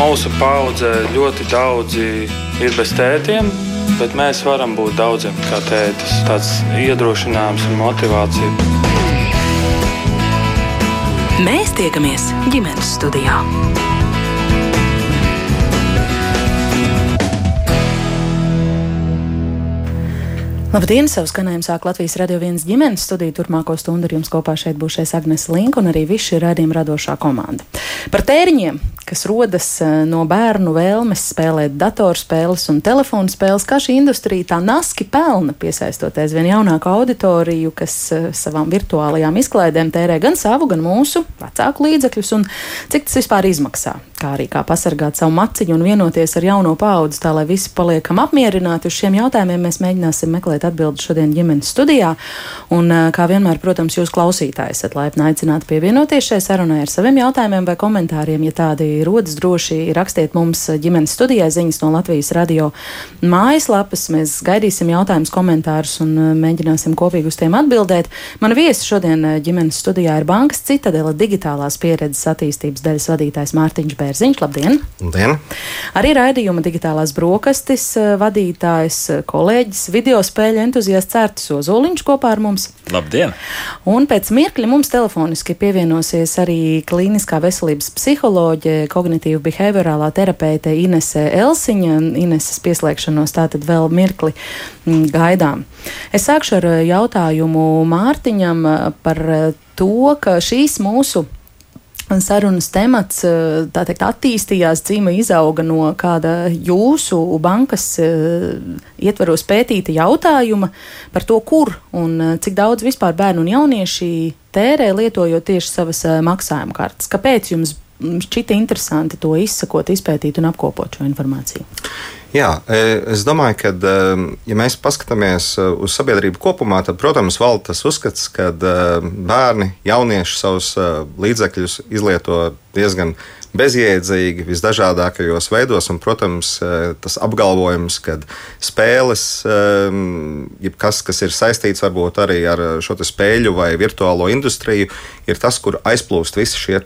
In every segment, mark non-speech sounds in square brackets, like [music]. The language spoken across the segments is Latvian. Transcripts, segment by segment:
Mūsu paudze ļoti daudzi ir bez tētiem, bet mēs varam būt daudziem kā tētis. Tāds iedrošinājums un motivācija. Mēs tiekamies ģimenes studijā. Labdien! Savu skanējumu sāk Latvijas radio viens ģimenes studiju. Turmāko stundu ar jums kopā šeit būs šeit Agnes Linka un arī viss šī radījuma radošā komanda. Par tēriņiem, kas rodas eh, no bērnu vēlmes spēlēt datorspēles un telefonu spēles, kā šī industrija tā naski pelna, piesaistot aizvien jaunāku auditoriju, kas eh, savām virtuālajām izklaidēm tērē gan savu, gan mūsu vecāku līdzekļus, un cik tas vispār izmaksā. Kā arī kā pasargāt savu maciņu un vienoties ar jauno paudzi, tā lai visi paliekam apmierināti. Uz šiem jautājumiem mēs mēģināsim meklēt atbildes šodien ģimenes studijā. Un, eh, kā vienmēr, protams, jūs klausītāji esat laipni aicināti pievienoties šai sarunai ar saviem jautājumiem vai komentāriem. Ja tādi rodas, droši rakstiet mums ģimenes studijai ziņas no Latvijas radio mājaslapas. Mēs gaidīsim jautājumus, komentārus un eh, mēģināsim kopīgi uz tiem atbildēt. Mana viesa šodien eh, ģimenes studijā ir Bankas Citadela digitālās pieredzes attīstības daļas vadītājs Mārtiņš. Bērziņš. Labdien! Labdien! Arī raidījuma digitālās brokastis vadītājs, kolēģis, video spēļu entuziasts Cērtis Ozoliņš kopā ar mums. Labdien! Un pēc mirkļa mums telefoniski pievienosies arī klīniskā veselības psiholoģe, kognitīva behaviorālā terapeite Inese Elsiņa. Ineses pieslēgšanos tātad vēl mirkli mm, gaidām. Es sākšu ar eh, jautājumu Mārtiņam par to, ka šīs mūsu sarunas temats eh, teikt, attīstījās, dzīve izauga no kāda jūsu bankas eh, ietvaros pētīta jautājuma par to, kur un eh, cik daudz vispār bērnu un jaunieši tērē lietojot tieši savas maksājuma kartes. Kāpēc jums šķita interesanti to izsakot, izpētīt un apkopot šo informāciju? Jā, e, es domāju, ka, e, ja mēs paskatāmies e, uz sabiedrību kopumā, tad, protams, valda tas uzskats, ka bērni, jaunieši savus līdzekļus izlieto diezgan bezjēdzīgi, visdažādākajos veidos. Un, protams, tas apgalvojums, ka spēles, jebkas, kas ir saistīts varbūt arī ar šo spēļu vai virtuālo industriju, ir tas, kur aizplūst visi šie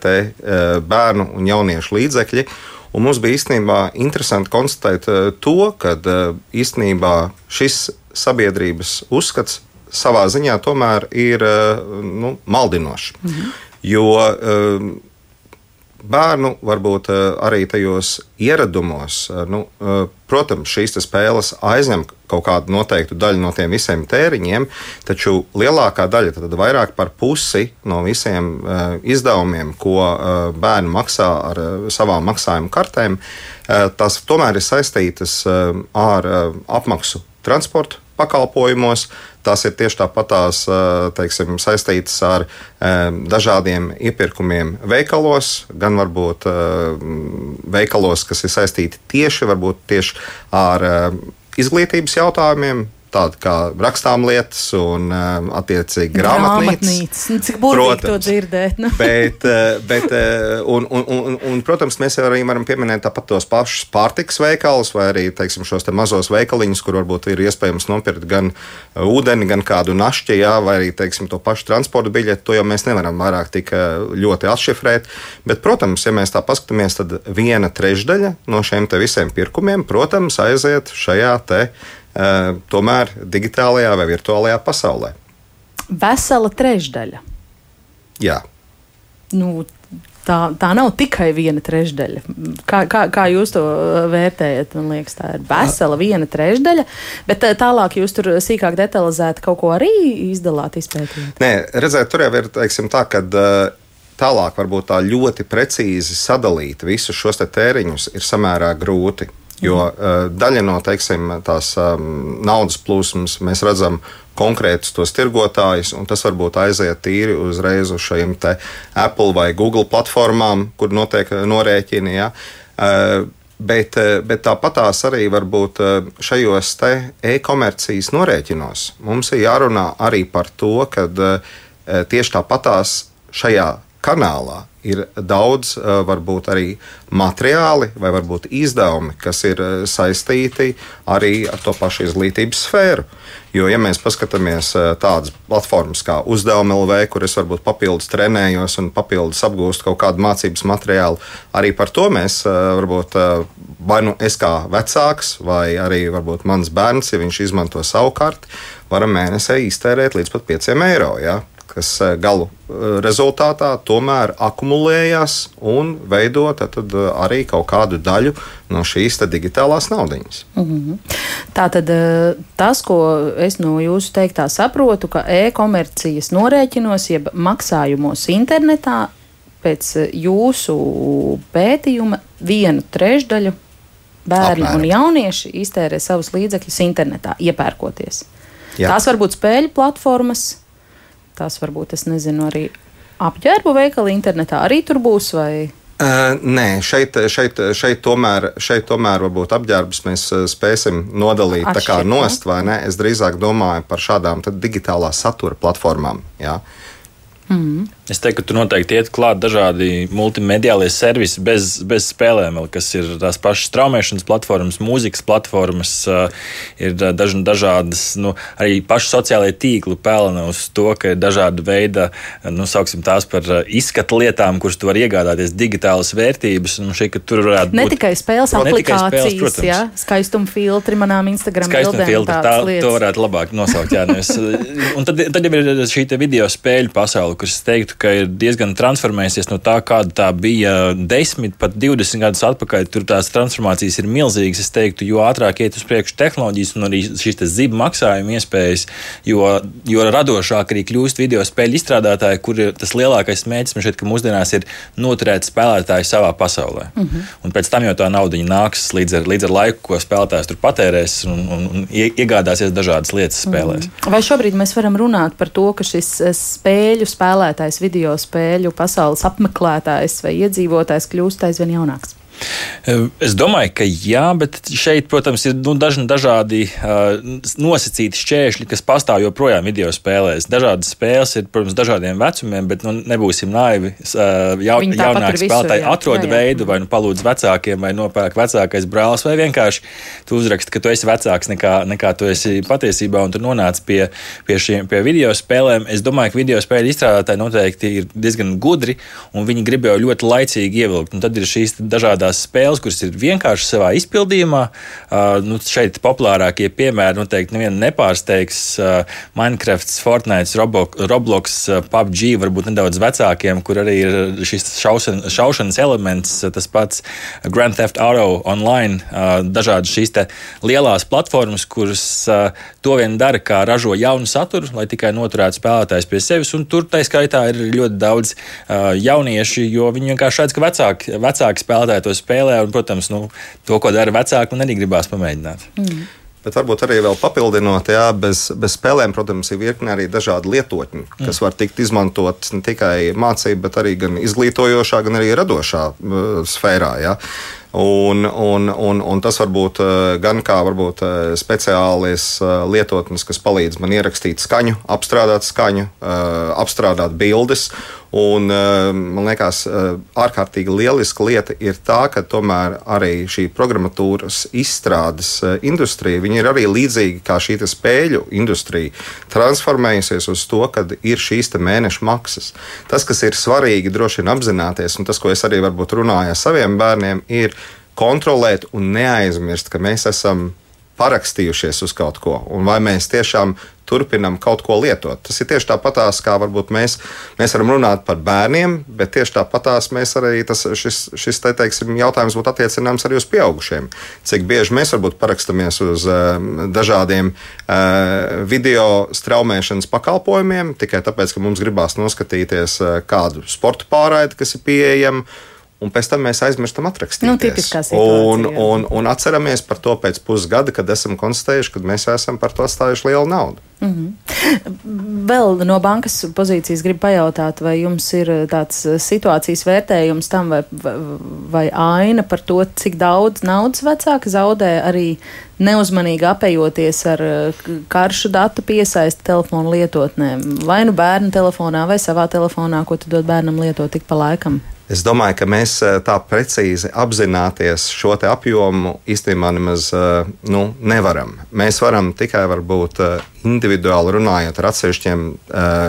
bērnu un jauniešu līdzekļi. Un mums bija īstenībā interesanti konstatēt eh, to, ka eh, īstenībā šis sabiedrības uzskats savā ziņā tomēr ir eh, nu, maldinošs. Mhm. Jo bērnu, varbūt eh, arī tajos ieradumos. Eh, nu, eh, protams, šīs spēles aizņem kaut kādu noteiktu daļu no tiem visiem tēriņiem, taču lielākā daļa, tad vairāk par pusi no visiem izdevumiem, ko bērni maksā ar savām maksājuma kartēm, tas tomēr ir saistītas ar apmaksu transportu pakalpojumos. Tās ir tieši tāpatās teiksim, saistītas ar dažādiem iepirkumiem veikalos, gan varbūt veikalos, kas ir saistīti tieši, tieši ar izglītības jautājumiem, tādi kā rakstām lietas un um, attiecīgi grāmatnīcas. Nu, cik burvīgi to dzirdēt. Nu. bet, uh, [laughs] bet, uh, un, un, un, un, protams, mēs arī varam pieminēt tāpat tos pašus pārtiks veikalus vai arī teiksim, šos te mazos veikaliņus, kur varbūt ir iespējams nopirkt gan ūdeni, gan kādu našķi, jā, vai arī teiksim, to pašu transporta biļeti. To jau mēs nevaram vairāk tik ļoti atšifrēt. Bet, protams, ja mēs tā paskatāmies, tad viena trešdaļa no šiem visiem pirkumiem, protams, aiziet šajā te Eh, tomēr digitālajā vai virtuālajā pasaulē. Vesela trešdaļa. Jā. Nu, tā, tā nav tikai viena trešdaļa. Kā, kā, kā jūs to vērtējat? Man liekas, tā ir vesela viena trešdaļa, bet tālāk jūs tur sīkāk detalizēti kaut ko arī izdalāt, izpētījāt. Nē, redzēt, tur jau ir teiksim, tā, ka. Tālāk, varbūt tā ļoti precīzi sadalīt visus šos tēriņus ir samērā grūti. Jo uh, daļa no teiksim, tās um, naudas plūsmas mēs redzam konkrētus tos tirgotājus, un tas varbūt aiziet tīri uzreiz uz šīm Apple vai Google platformām, kur notiek norēķini. Ja? Uh, Bet, bet tāpatās arī varbūt šajos e-komercijas norēķinos mums ir jārunā arī par to, ka tieši tāpatās šajā kanālā ir daudz, varbūt arī materiāli vai varbūt izdevumi, kas ir saistīti arī ar to pašu izglītības sfēru. Jo, ja mēs paskatāmies tādas platformas kā uzdevuma LV, kur es varbūt papildus trenējos un papildus apgūstu kaut kādu mācības materiālu, arī par to mēs varbūt vai nu es kā vecāks, vai arī varbūt mans bērns, ja viņš izmanto savu karti, varam mēnesī iztērēt līdz pat 5 eiro. Ja? Kas eh, galu eh, rezultātā tomēr akumulējas un veido eh, arī kaut kādu daļu no šīs digitālās naudas. Mm -hmm. Tā tad tas, ko es no jūsu teiktā saprotu, ka e-komercijas norēķinos, jeb maksājumos internetā pēc jūsu pētījuma vienu trešdaļu bērni Apmēram. un jaunieši iztērē savus līdzekļus internetā, iepērkoties. Jā. Tās var būt spēļu platformas, tās varbūt, es nezinu, arī apģērbu veikali internetā arī tur būs. Vai? Uh, nē, šeit, šeit, šeit, tomēr, šeit tomēr varbūt apģērbus mēs spēsim nodalīt Atšķirt, tā kā nost, vai ne? Es drīzāk domāju par šādām digitālā satura platformām. Jā. Mm. Es teiktu, ka tur noteikti iet klāt dažādi multimediālie servisi bez, bez spēlēm, kas ir tās pašas traumēšanas platformas, mūzikas platformas, ir daž, dažādas, nu, arī paši sociālai tīkli pelna uz to, ka ir dažāda veida, nu, sauksim tās par izskatu lietām, kuras tu vari iegādāties digitālas vērtības. Šī, tur varētu būt ne tikai spēles aplikācijas, tikai spēles, ja? skaistuma filtri manām Instagram skaistuma filtri, tā, lietas. to varētu labāk nosaukt. Jā, nevis, un tad, tad jau ir šī video spēļu pasaule, kuras teiktu, ka ir diezgan transformējusies no tā, kāda tā bija 10, pat 20 gadus atpakaļ. Tur tās transformācijas ir milzīgas. Es teiktu, jo ātrāk iet uz priekšu tehnoloģijas un arī šīs zibu maksājuma iespējas, jo, jo radošāk arī kļūst video spēļu izstrādātāji, kur tas lielākais mērķis man šeit, ka mūsdienās ir noturēt spēlētāju savā pasaulē. Mm -hmm. Un pēc tam jau tā nauda nāks līdz ar, līdz ar laiku, ko spēlētājs tur patērēs un, un, un iegādāsies dažādas lietas spēlēs. Mm -hmm. Vai šobrīd mēs varam runāt par to, ka šis eh, spēļu spēlētājs video spēļu pasaules apmeklētājs vai iedzīvotājs kļūst aizvien jaunāks. Es domāju, ka jā, bet šeit, protams, ir nu, daži dažādi uh, nosacīti šķēršļi, kas pastāv joprojām video spēlēs. Dažādas spēles ir, protams, dažādiem vecumiem, bet nu, nebūsim naivi. Uh, jau, jaunāki spēlētāji atrod jā, jā. veidu, vai nu palūdz vecākiem, vai nopērk vecākais brālis, vai vienkārši tu uzraksti, ka tu esi vecāks nekā, nekā tu esi patiesībā, un tu nonāc pie, pie šiem pie video spēlēm. Es domāju, ka video spēļu izstrādātāji noteikti ir diezgan gudri, un viņi grib jau ļoti laicīgi ievilkt. Un tad ir šīs dažādas tās spēles, kuras ir vienkārši savā izpildījumā. Uh, nu, šeit populārākie piemēri noteikti nevienu nepārsteigs. Uh, Minecraft, Fortnite, Roblox, PUBG, varbūt nedaudz vecākiem, kur arī ir šis šaušan, šaušanas elements, tas pats Grand Theft Auto online, uh, dažādas šīs lielās platformas, kuras uh, to vien dara, kā ražo jaunu saturu, lai tikai noturētu spēlētājs pie sevis. Un tur tā skaitā ir ļoti daudz uh, jaunieši, jo viņi vienkārši redz, ka vecāki, vecāki spēlētāji to spēlē, un, protams, nu, to, ko dara vecāki, man arī gribās pamēģināt. Mm. Bet varbūt arī vēl papildinot, jā, bez, bez spēlēm, protams, ir virkne arī dažādi lietotņi, kas mm. var tikt izmantotas ne tikai mācību, bet arī gan izglītojošā, gan arī radošā uh, sfērā. Jā. Un, un, un, un tas var būt gan kā varbūt, speciālis lietotnes, kas palīdz man ierakstīt skaņu, apstrādāt skaņu, apstrādāt bildes. Un, man liekas, ārkārtīgi lieliska lieta ir tā, ka tomēr arī šī programmatūras izstrādes industrija ir arī līdzīga kā šī spēļu industrija, transformējusies uz to, ka ir šīs mēneša maksas. Tas, kas ir svarīgi droši vien apzināties, un tas, ko es arī varbūt runāju ar saviem bērniem, ir kontrolēt un neaizmirst, ka mēs esam parakstījušies uz kaut ko, un vai mēs tiešām turpinam kaut ko lietot. Tas ir tieši tāpatās, kā varbūt mēs, mēs varam runāt par bērniem, bet tieši tāpatās mēs arī tas, šis, šis te, teiksim, jautājums būtu attiecināms arī uz pieaugušiem. Cik bieži mēs varbūt parakstamies uz uh, dažādiem uh, video straumēšanas pakalpojumiem tikai tāpēc, ka mums gribās noskatīties uh, kādu sporta pārraidi, kas ir pieejama un pēc tam mēs aizmirstam atrakstīt. Nu, un, un, un atceramies par to pēc pusgada, kad esam konstatējuši, ka mēs esam par to atstājuši lielu naudu. Vēl no bankas pozīcijas gribu pajautāt, vai jums ir tāds eh, situācijas vērtējums tam, vai, vai, aina par to, cik daudz naudas vecāki zaudē arī neuzmanīgi apējoties ar eh, karšu datu piesaisti telefonu lietotnēm. Vai nu bērnu telefonā, vai savā telefonā, ko tu dod bērnam lietot tik pa laikam. Es domāju, ka mēs eh, tā precīzi apzināties šo apjomu īstenībā nemaz eh, nu, nevaram. Mēs varam tikai varbūt eh, individuāli runājot ar atsevišķiem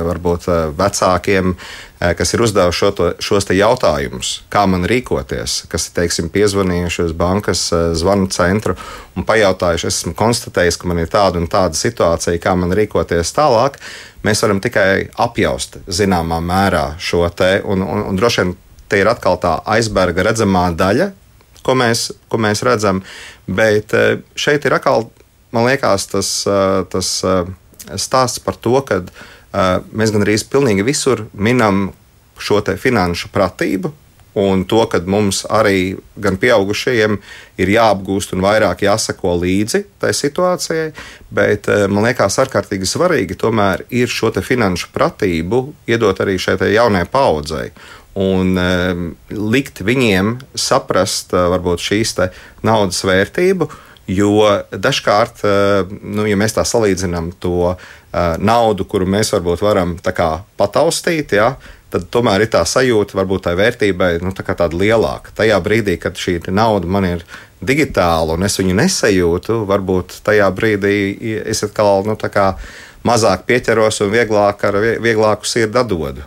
varbūt vecākiem, kas ir uzdevuši šo to- šos jautājumus, kā man rīkoties, kas ir teiksim, piezvanījuši uz bankas zvanu centru un pajautājuši, es esmu konstatējis, ka man ir tāda un tāda situācija, kā man rīkoties tālāk. Mēs varam tikai apjaust zināmā mērā šo te un, un, un droši vien te ir atkal tā aizberga redzamā daļa, ko mēs, ko mēs redzam. Bet eh, šeit ir atkal, man liekas, tas, eh, tas eh, stāsts par to, ka mēs gan arī pilnīgi visur minam šo finanšu pratību. Un to, ka mums arī gan pieaugušajiem ir jāapgūst un vairāk jāsako līdzi tai situācijai, bet man liekas, ārkārtīgi svarīgi tomēr ir šo finanšu pratību iedot arī šai jaunajai paudzei un um, likt viņiem saprast uh, varbūt šīs naudas vērtību. Jo dažkārt, uh, nu, ja mēs tā salīdzinām to uh, naudu, kuru mēs varbūt varam pataustīt, ja, tad tomēr ir tā sajūta, varbūt tā vērtībai nu, tā tāda lielāka. Tajā brīdī, kad šī nauda man ir digitāla un es viņu nesajūtu, varbūt tajā brīdī es atkal nu, tā kā mazāk pieķeros un vieglāk ar vie- vieglāku sirdi atdodu.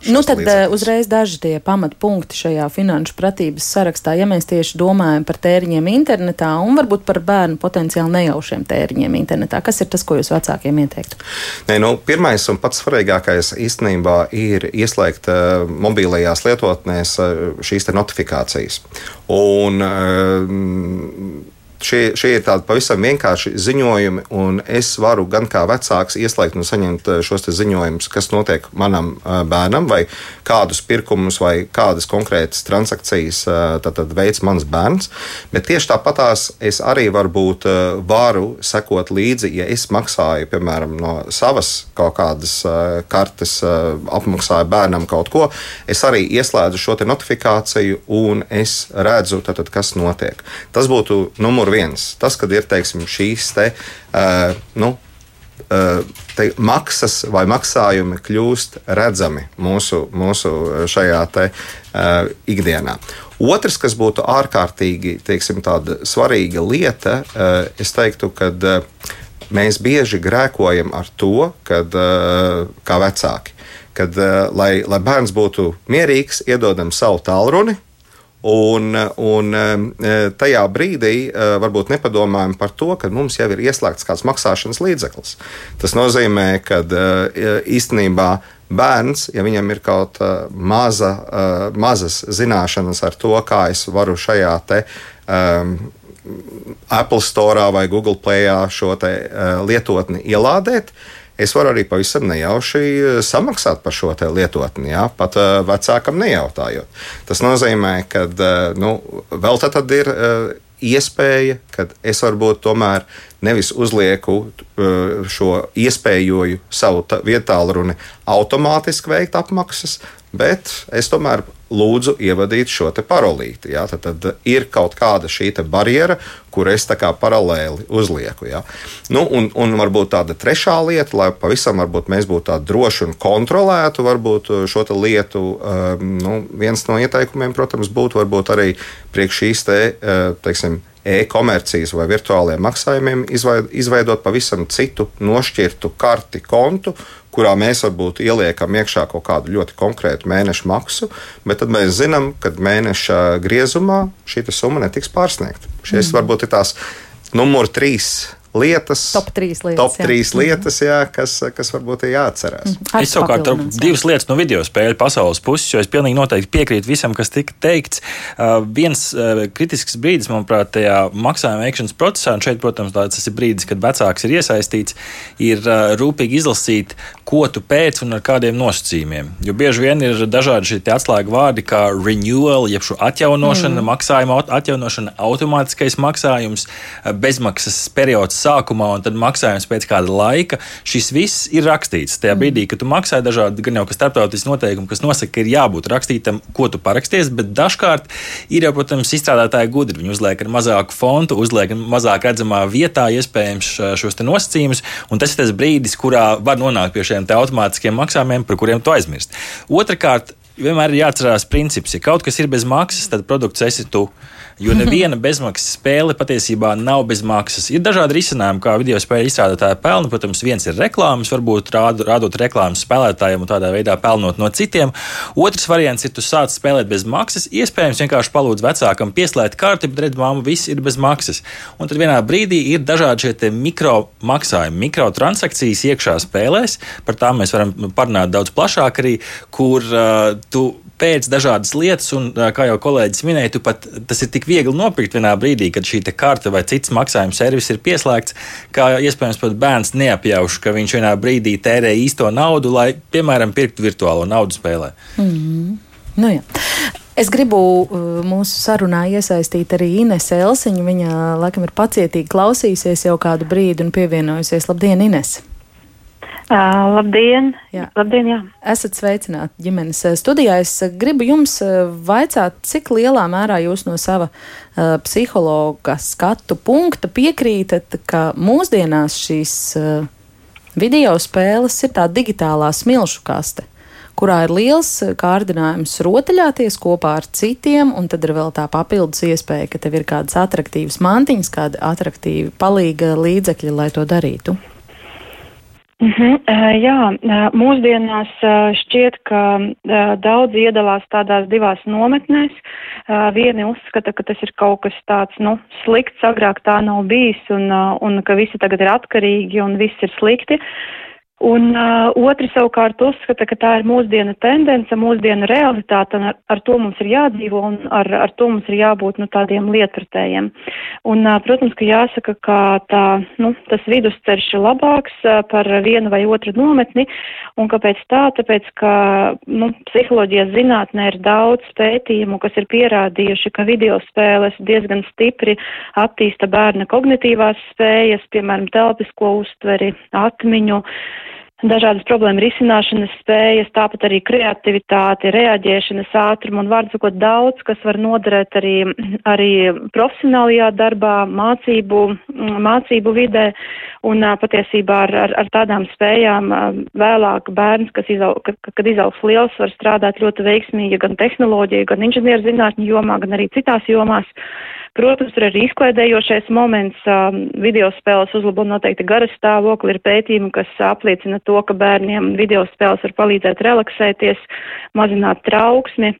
šos Nu, tad eh, līdzekļus. uzreiz daži tie pamatpunkti šajā finanšu pratības sarakstā, ja mēs tieši domājam par tēriņiem internetā un varbūt par bērnu potenciāli nejaušiem tēriņiem internetā. Kas ir tas, ko jūs vecākiem ieteiktu? Nē, nu, pirmais un pats svarīgākais īstenībā ir ieslēgt uh, mobilajās lietotnēs uh, šīs notifikācijas. Un, uh, Šie, šie ir tādi pavisam vienkārši ziņojumi, un es varu gan kā vecāks ieslēgt un saņemt eh, šos ziņojumus, kas notiek manam eh, bērnam, vai kādus pirkumus, vai kādas konkrētas transakcijas eh, tad, tad veids mans bērns. Bet tieši tāpatās es arī varbūt varu sekot līdzi, ja es maksāju, piemēram, no savas kaut kādas kartes, apmaksāju bērnam kaut ko, es arī ieslēdzu šo notifikāciju un es redzu, tad, tad, kas notiek. Tas būtu numur viens. Tas, kad ir teiksim, šīs te, uh, nu, uh, te maksas vai maksājumi kļūst redzami mūsu, mūsu šajā te, uh, ikdienā. Otrs, kas būtu ārkārtīgi teiksim, svarīga lieta, uh, es teiktu, ka uh, mēs bieži grēkojam ar to, kad, uh, kā vecāki, kad, uh, lai, lai bērns būtu mierīgs, iedodam savu tālruni. Un, un e, tajā brīdī e, varbūt nepadomājam par to, ka mums jau ir ieslēgts kāds maksāšanas līdzeklis. Tas nozīmē, ka e, īstenībā bērns, ja viņam ir kaut maza, mazas zināšanas ar to, kā es varu šajā te. Um, Apple Store vai Google Play šo te, uh, lietotni ielādēt, es varu arī pavisam nejauši eh, samaksāt par šo lietotni, ja? pat uh, vecākam nejautājot. Tas nozīmē, ka uh, nu, vēl tad, tad ir. Iespēja, ka es varbūt tomēr nevis uzlieku šo iespējoju savu vietālu runi automātiski veikt apmaksas, bet es tomēr lūdzu ievadīt šo parolīti. Ja? Tad, tad ir kaut kāda šī barjera, kur es tā kā paralēli uzlieku. Ja? Nu, un, un varbūt tāda trešā lieta, lai pavisam mēs būtu tādi droši un kontrolētu varbūt šo lietu. Um, nu, viens no ieteikumiem, protams, būtu arī priekš šīs te, uh, teiksim, e-komercijas vai virtuāliem maksājumiem izveidot pavisam citu nošķirtu karti kontu, kurā mēs varbūt ieliekam iekšā kaut kādu ļoti konkrētu mēneša maksu, bet tad mēs zinām, ka mēneša griezumā šī summa netiks pārsniegta. Šis mm. varbūt ir tās numur trīs lietas, top trīs lietas, top trīs jā. lietas jā, kas, kas varbūt ir jāatcerās. Mm. Es savukārt ar divas lietas no video spēļu pasaules puses, jo es pilnīgi noteikti piekrītu visam, kas tika teikts. Uh, viens uh, kritisks brīdis, manuprāt, tajā maksājuma veikšanas procesā, un šeit, protams, tas ir brīdis, kad vecāks ir iesaistīts, ir uh, rūpīgi izlasīt, ko tu pēc un ar kādiem nosacījumiem. Jo bieži vien ir dažādi šie atslēgu vārdi, kā renewal, jeb šo atjaunošana, mm. maksājuma atjaunošana, automātiskais maksājums, bezmaksas periods sākumā un tad maksājums pēc kāda laika. Šis viss ir rakstīts. Tajā mm. brīdī, kad tu maksā dažādi, gan jau starptautiski noteikumi, kas nosaka, ka ir jābūt rakstītam, ko tu paraksties, bet dažkārt ir jau, protams, izstrādātāji gudri. Viņi uzliek ar mazāku fontu, uzliek mazāk redzamā vietā iespējams šos nosacījumus, un tas ir tas brīdis, kurā var nonākt pie šiem automātiskiem maksājumiem, par kuriem tu aizmirsti. Otrakārt, vienmēr ir jāatcerās princips, ja kaut kas ir bez maksas, tad produkts esi tu. Jo neviena [laughs] bezmaksas spēle patiesībā nav bez maksas. Ir dažādi risinājumi, kā video spēļu izstrādātāji pelna. Protams, viens ir reklāmas, varbūt rād, rādot reklāmas spēlētājiem un tādā veidā pelnot no citiem. Otrs variants ir, tu sāc spēlēt bez maksas. Iespējams, vienkārši palūdz vecākam pieslēgt karti, bet redz, māmu, viss ir bez maksas. Un tad vienā brīdī ir dažādi šie mikro maksājumi, mikrotransakcijas iekšā spēlēs. Par tām mēs varam parunāt daudz plašāk arī, kur uh, tu pēc dažādas lietas, un, kā jau kolēģis minēja, pat tas ir tik viegli nopirkt vienā brīdī, kad šī karte vai cits maksājuma servis ir pieslēgts, kā iespējams pat bērns neapjauš, ka viņš vienā brīdī tērē īsto naudu, lai, piemēram, pirktu virtuālo naudu spēlē. Mm -hmm. nu, jā. Es gribu mūsu sarunā iesaistīt arī Inesu Elsiņu. Viņa laikam ir pacietīgi klausījusies jau kādu brīdi un pievienojusies. Labdien, Ines! Uh, labdien! Jā. labdien jā. Esat sveicināti ģimenes studijā. Es gribu jums vaicāt, cik lielā mērā jūs no sava uh, psihologa skatu punkta piekrītat, ka mūsdienās šīs uh, video spēles ir tā digitālā smilšu kaste kurā ir liels kārdinājums rotaļāties kopā ar citiem, un tad ir vēl tā papildus iespēja, ka tev ir kādas attraktīvas mantiņas, kāda attraktīva palīga līdzekļi, lai to darītu. Uh -huh, jā, mūsdienās šķiet, ka daudz iedalās tādās divās nometnēs. Vieni uzskata, ka tas ir kaut kas tāds, nu, slikts, agrāk tā nav bijis un, un ka visi tagad ir atkarīgi un viss ir slikti. Un uh, otri savukārt uzskata, ka tā ir mūsdienu tendence, mūsdienu realitāte, un ar, ar to mums ir jādzīvo, un ar, ar to mums ir jābūt nu, tādiem lietpratējiem. Un, uh, protams, ka jāsaka, ka tā, nu, tas vidusceļš ir labāks uh, par vienu vai otru nometni, un kāpēc tā? Tāpēc, ka nu, psiholoģijas zinātnē ir daudz pētījumu, kas ir pierādījuši, ka video spēles diezgan stipri attīsta bērna kognitīvās spējas, piemēram, telpisko uztveri, atmiņu dažādas problēmu risināšanas spējas, tāpat arī kreativitāti, reaģēšanas ātrumu un vārdu sakot daudz, kas var noderēt arī, arī profesionālajā darbā, mācību, mācību vidē un patiesībā ar, ar, ar tādām spējām vēlāk bērns, kas izaug, kad, kad izaugs liels, var strādāt ļoti veiksmīgi gan tehnoloģiju, gan inženierzinātņu jomā, gan arī citās jomās. Protams, tur arī izklaidējošais moments. Video spēles uzlabo noteikti garas stāvokli. Ir pētījumi, kas apliecina to, ka bērniem video spēles var palīdzēt relaksēties, mazināt trauksmi,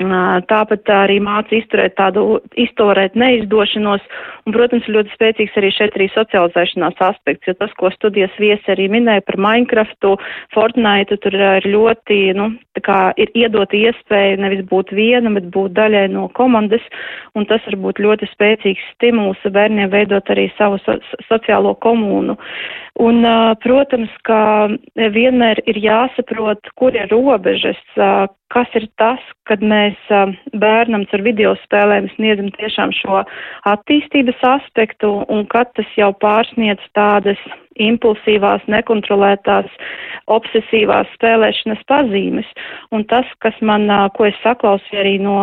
Tāpat arī māca izturēt tādu, izturēt neizdošanos, un, protams, ļoti spēcīgs arī šeit arī socializēšanās aspekts, jo tas, ko studijas viesi arī minēja par Minecraftu, Fortnite, tur ir ļoti, nu, tā kā ir iedota iespēja nevis būt viena, bet būt daļai no komandas, un tas var būt ļoti spēcīgs stimuls bērniem veidot arī savu so sociālo komūnu. Un, protams, ka vienmēr ir jāsaprot, kur ir robežas, kas ir tas, kad mēs bērnam ar video spēlēm sniedzam tiešām šo attīstības aspektu un kad tas jau pārsniedz tādas impulsīvās, nekontrolētās, obsesīvās spēlēšanas pazīmes. Un tas, kas man, ko es saklausīju arī no,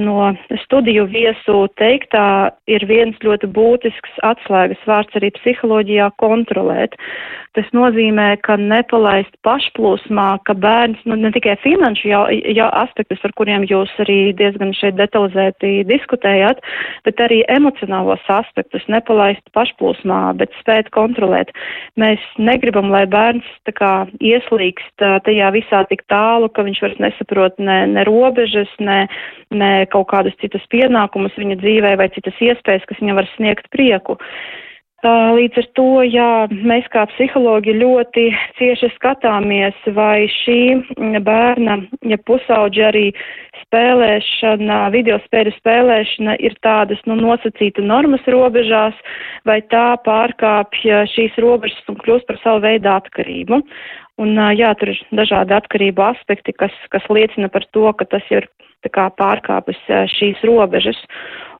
no studiju viesu teiktā, ir viens ļoti būtisks atslēgas vārds arī psiholoģijā kontrolēt. Tas nozīmē, ka nepalaist pašplūsmā, ka bērns, nu, ne tikai finanšu jau, jau aspektus, par kuriem jūs arī diezgan šeit detalizēti diskutējāt, bet arī emocionālos aspektus nepalaist pašplūsmā, bet spēt kontrolēt. Mēs negribam, lai bērns tā kā ieslīgst tajā visā tik tālu, ka viņš vairs nesaprot ne, ne robežas, ne, ne kaut kādus citus pienākumus viņa dzīvē vai citas iespējas, kas viņam var sniegt prieku. Līdz ar to, jā, mēs kā psihologi ļoti cieši skatāmies, vai šī bērna, ja pusauģi arī spēlēšana, video spēļu spēlēšana ir tādas, nu, nosacīta normas robežās, vai tā pārkāpja šīs robežas un kļūst par savu veidu atkarību. Un, jā, tur ir dažādi atkarību aspekti, kas, kas liecina par to, ka tas ir kā, pārkāpis šīs robežas.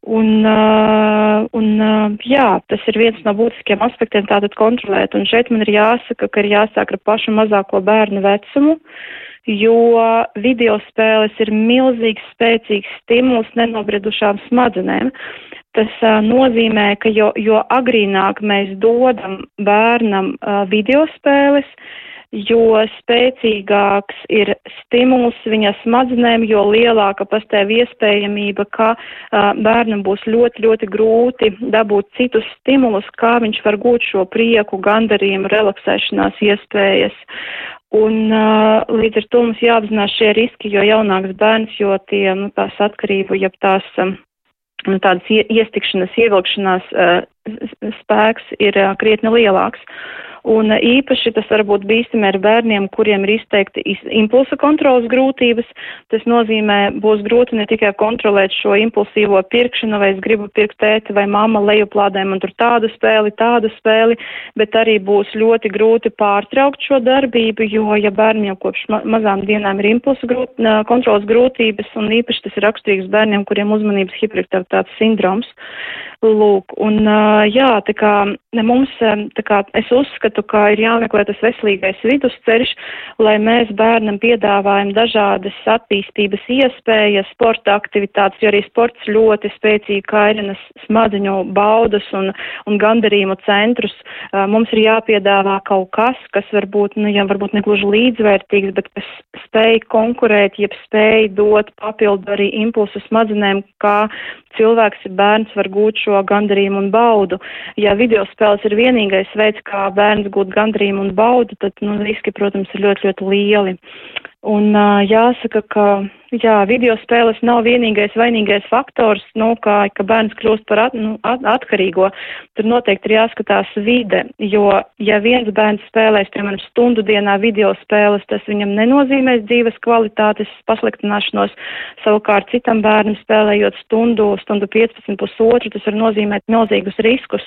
Un, un jā, tas ir viens no būtiskiem aspektiem tātad kontrolēt. Un šeit man ir jāsaka, ka ir jāsāk ar pašu mazāko bērnu vecumu, jo video spēles ir milzīgs, spēcīgs stimuls nenobriedušām smadzenēm. Tas uh, nozīmē, ka jo, jo agrīnāk mēs dodam bērnam uh, video spēles, uh, jo spēcīgāks ir stimuls viņa smadzenēm, jo lielāka pastāv iespējamība, ka uh, bērnam būs ļoti, ļoti grūti dabūt citus stimulus, kā viņš var gūt šo prieku, gandarījumu, relaksēšanās iespējas. Un uh, līdz ar to mums jāapzinās šie riski, jo jaunāks bērns, jo tie, nu, tās atkarību, ja tās nu, tādas iestikšanas, ievilkšanās uh, spēks ir uh, krietni lielāks. Un īpaši tas var būt bīstami ar bērniem, kuriem ir izteikti impulsa kontrolas grūtības. Tas nozīmē, būs grūti ne tikai kontrolēt šo impulsīvo pirkšanu, vai es gribu pirkt tēti vai mamma lejuplādē man tur tādu spēli, tādu spēli, bet arī būs ļoti grūti pārtraukt šo darbību, jo, ja bērniem kopš ma mazām dienām ir impulsa grūt, kontrolas grūtības, un īpaši tas ir raksturīgs bērniem, kuriem uzmanības hiperaktivitātes sindroms. Lūk, un jā, tā kā mums, tā kā es uzskatu, ka ir jāmeklē tas veselīgais vidusceļš, lai mēs bērnam piedāvājam dažādas attīstības iespējas, sporta aktivitātes, jo arī sports ļoti spēcīgi kairinas smadzeņu baudas un, un gandarījumu centrus. Mums ir jāpiedāvā kaut kas, kas varbūt, nu, ja varbūt negluži līdzvērtīgs, bet kas spēj konkurēt, jeb spēj dot papildu arī impulsu smadzenēm, kā cilvēks, bērns var gūt šo gandarījumu un baudu. Ja video spēles ir vienīgais veids, kā bērns gūt gandarījumu un baudu, tad, nu, riski, protams, ir ļoti, ļoti lieli. Un jāsaka, ka jā, video spēles nav vienīgais vainīgais faktors, nu, kā, ka bērns kļūst par at, nu, at, atkarīgo. Tur noteikti ir jāskatās vide, jo ja viens bērns spēlēs, piemēram, stundu dienā video spēles, tas viņam nenozīmēs dzīves kvalitātes pasliktināšanos. Savukārt citam bērnam spēlējot stundu, stundu 15 pusotru, tas var nozīmēt milzīgus riskus.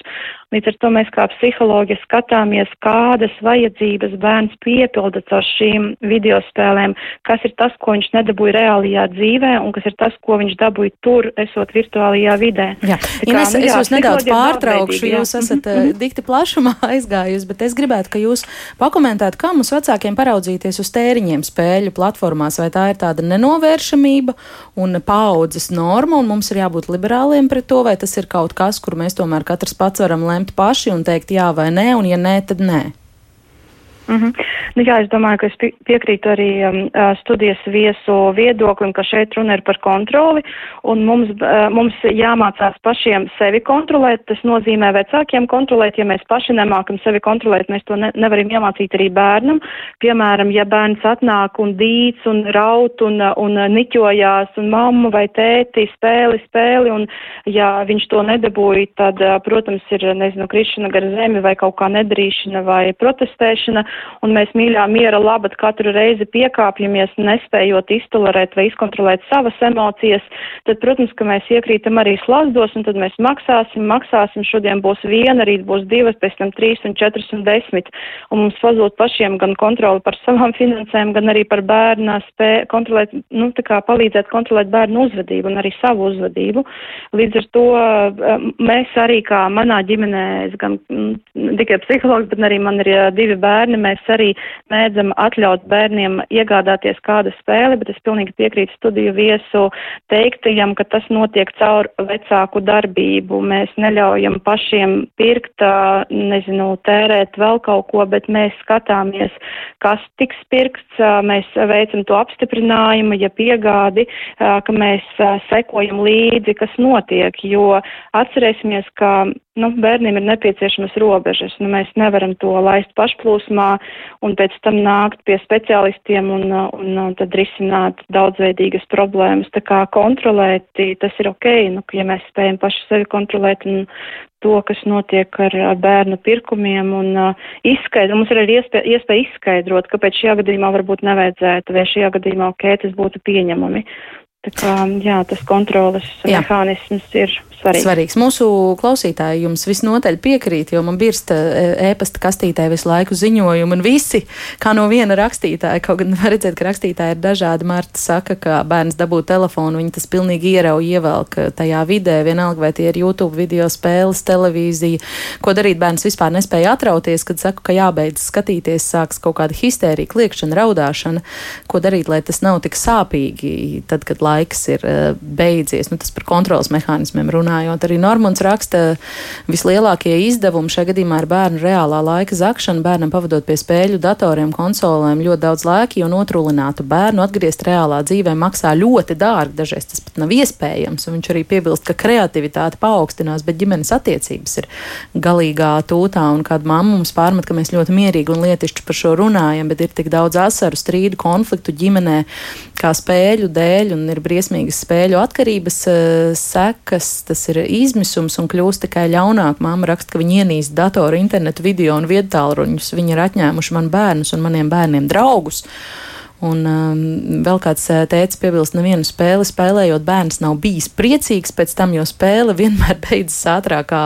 Līdz ar to mēs kā psihologi skatāmies, kādas vajadzības bērns piepilda caur šīm video spēlēm kas ir tas, ko viņš nedabūja reālajā dzīvē un kas ir tas, ko viņš dabūja tur, esot virtuālajā vidē. Jā, kā, Ines, nu, jā, es jūs nedaudz pārtraukšu, jūs esat mm -hmm. dikti plašumā [laughs] aizgājusi, bet es gribētu, ka jūs pakomentētu, kā mums vecākiem paraudzīties uz tēriņiem spēļu platformās, vai tā ir tāda nenovēršamība un paudzes norma, un mums ir jābūt liberāliem pret to, vai tas ir kaut kas, kur mēs tomēr katrs pats varam lemt paši un teikt jā vai nē, un ja nē, tad nē. Mm -hmm. nu, jā, es domāju, ka es piekrītu arī um, studijas viesu viedoklim, ka šeit runa ir par kontroli, un mums, uh, mums jāmācās pašiem sevi kontrolēt. Tas nozīmē vecākiem kontrolēt. Ja mēs paši nemākam sevi kontrolēt, mēs to ne, nevaram iemācīt arī bērnam. Piemēram, ja bērns atnāk un dīts un raut un, un niķojās un mammu vai tēti spēli, spēli, un ja viņš to nedabūja, tad, protams, ir, nezinu, krišana gar zemi vai kaut kā nedarīšana vai protestēšana un mēs mīļā miera labad katru reizi piekāpjamies, nespējot iztolerēt vai izkontrolēt savas emocijas, tad, protams, ka mēs iekrītam arī slazdos, un tad mēs maksāsim, maksāsim, šodien būs viena, rīt būs divas, pēc tam trīs un četras un desmit, un mums pazūd pašiem gan kontroli par savām finansēm, gan arī par bērnu spēju kontrolēt, nu, tā kā palīdzēt kontrolēt bērnu uzvedību un arī savu uzvedību. Līdz ar to eh, mēs arī kā manā ģimenē, es gan mm, tikai psihologs, bet arī man ir eh, divi bērni, mēs arī mēdzam atļaut bērniem iegādāties kādu spēli, bet es pilnīgi piekrītu studiju viesu teiktajam, ka tas notiek caur vecāku darbību. Mēs neļaujam pašiem pirkt, nezinu, tērēt vēl kaut ko, bet mēs skatāmies, kas tiks pirkts, mēs veicam to apstiprinājumu, ja piegādi, ka mēs sekojam līdzi, kas notiek, jo atcerēsimies, ka nu, bērniem ir nepieciešamas robežas. Nu, mēs nevaram to laist pašplūsmā un pēc tam nākt pie speciālistiem un, un, un tad risināt daudzveidīgas problēmas. Tā kā kontrolēti tas ir ok, nu, ja mēs spējam paši sevi kontrolēt un to, kas notiek ar, ar bērnu pirkumiem un uh, izskaidrot. Mums ir arī iespēja, iespēja izskaidrot, kāpēc šajā gadījumā varbūt nevajadzētu, vai šajā gadījumā ok, tas būtu pieņemami. Tā kā, jā, tas kontrolas jā. mehānisms ir svarīgs. svarīgs. Mūsu klausītāji jums visnotaļ piekrīt, jo man birst ēpasta kastītē visu laiku ziņojumu, un visi, kā no viena rakstītāja, kaut gan var redzēt, ka rakstītāji ir dažādi. Marta saka, ka bērns dabū telefonu, viņi tas pilnīgi ierauj, ievelk tajā vidē, vienalga vai tie ir YouTube video spēles, televīzija. Ko darīt bērns vispār nespēja atrauties, kad saku, ka jābeidz skatīties, sāks kaut kāda histērija, kliekšana, raudāšana. Ko darīt, lai tas nav tik sāpīgi, tad, kad laiks laiks ir eh, beidzies. Nu, tas par kontrolas mehānismiem runājot. Arī Normons raksta, vislielākie izdevumi šajā gadījumā ir bērnu reālā laika zakšana, bērnam pavadot pie spēļu datoriem, konsolēm ļoti daudz laika, jo notrūlinātu bērnu atgriezt reālā dzīvē maksā ļoti dārgi. Dažreiz tas pat nav iespējams. Viņš arī piebilst, ka kreativitāte paaugstinās, bet ģimenes attiecības ir galīgā tūtā. Un kāda mamma mums pārmet, ka mēs ļoti mierīgi un lietišķi par šo runājam, bet ir tik daudz asaru, strīdu, konfliktu ģimenē, kā spēļu dēļ, un ir briesmīgas spēļu atkarības uh, sekas, tas ir izmisums un kļūst tikai ļaunāk. Māma raksta, ka viņa ienīst datoru, internetu, video un viedtālruņus. Viņi ir atņēmuši man bērnus un maniem bērniem draugus. Un um, vēl kāds uh, teica, piebilst, nevienu spēli spēlējot, bērns nav bijis priecīgs pēc tam, jo spēle vienmēr [laughs] beidzas ātrāk, kā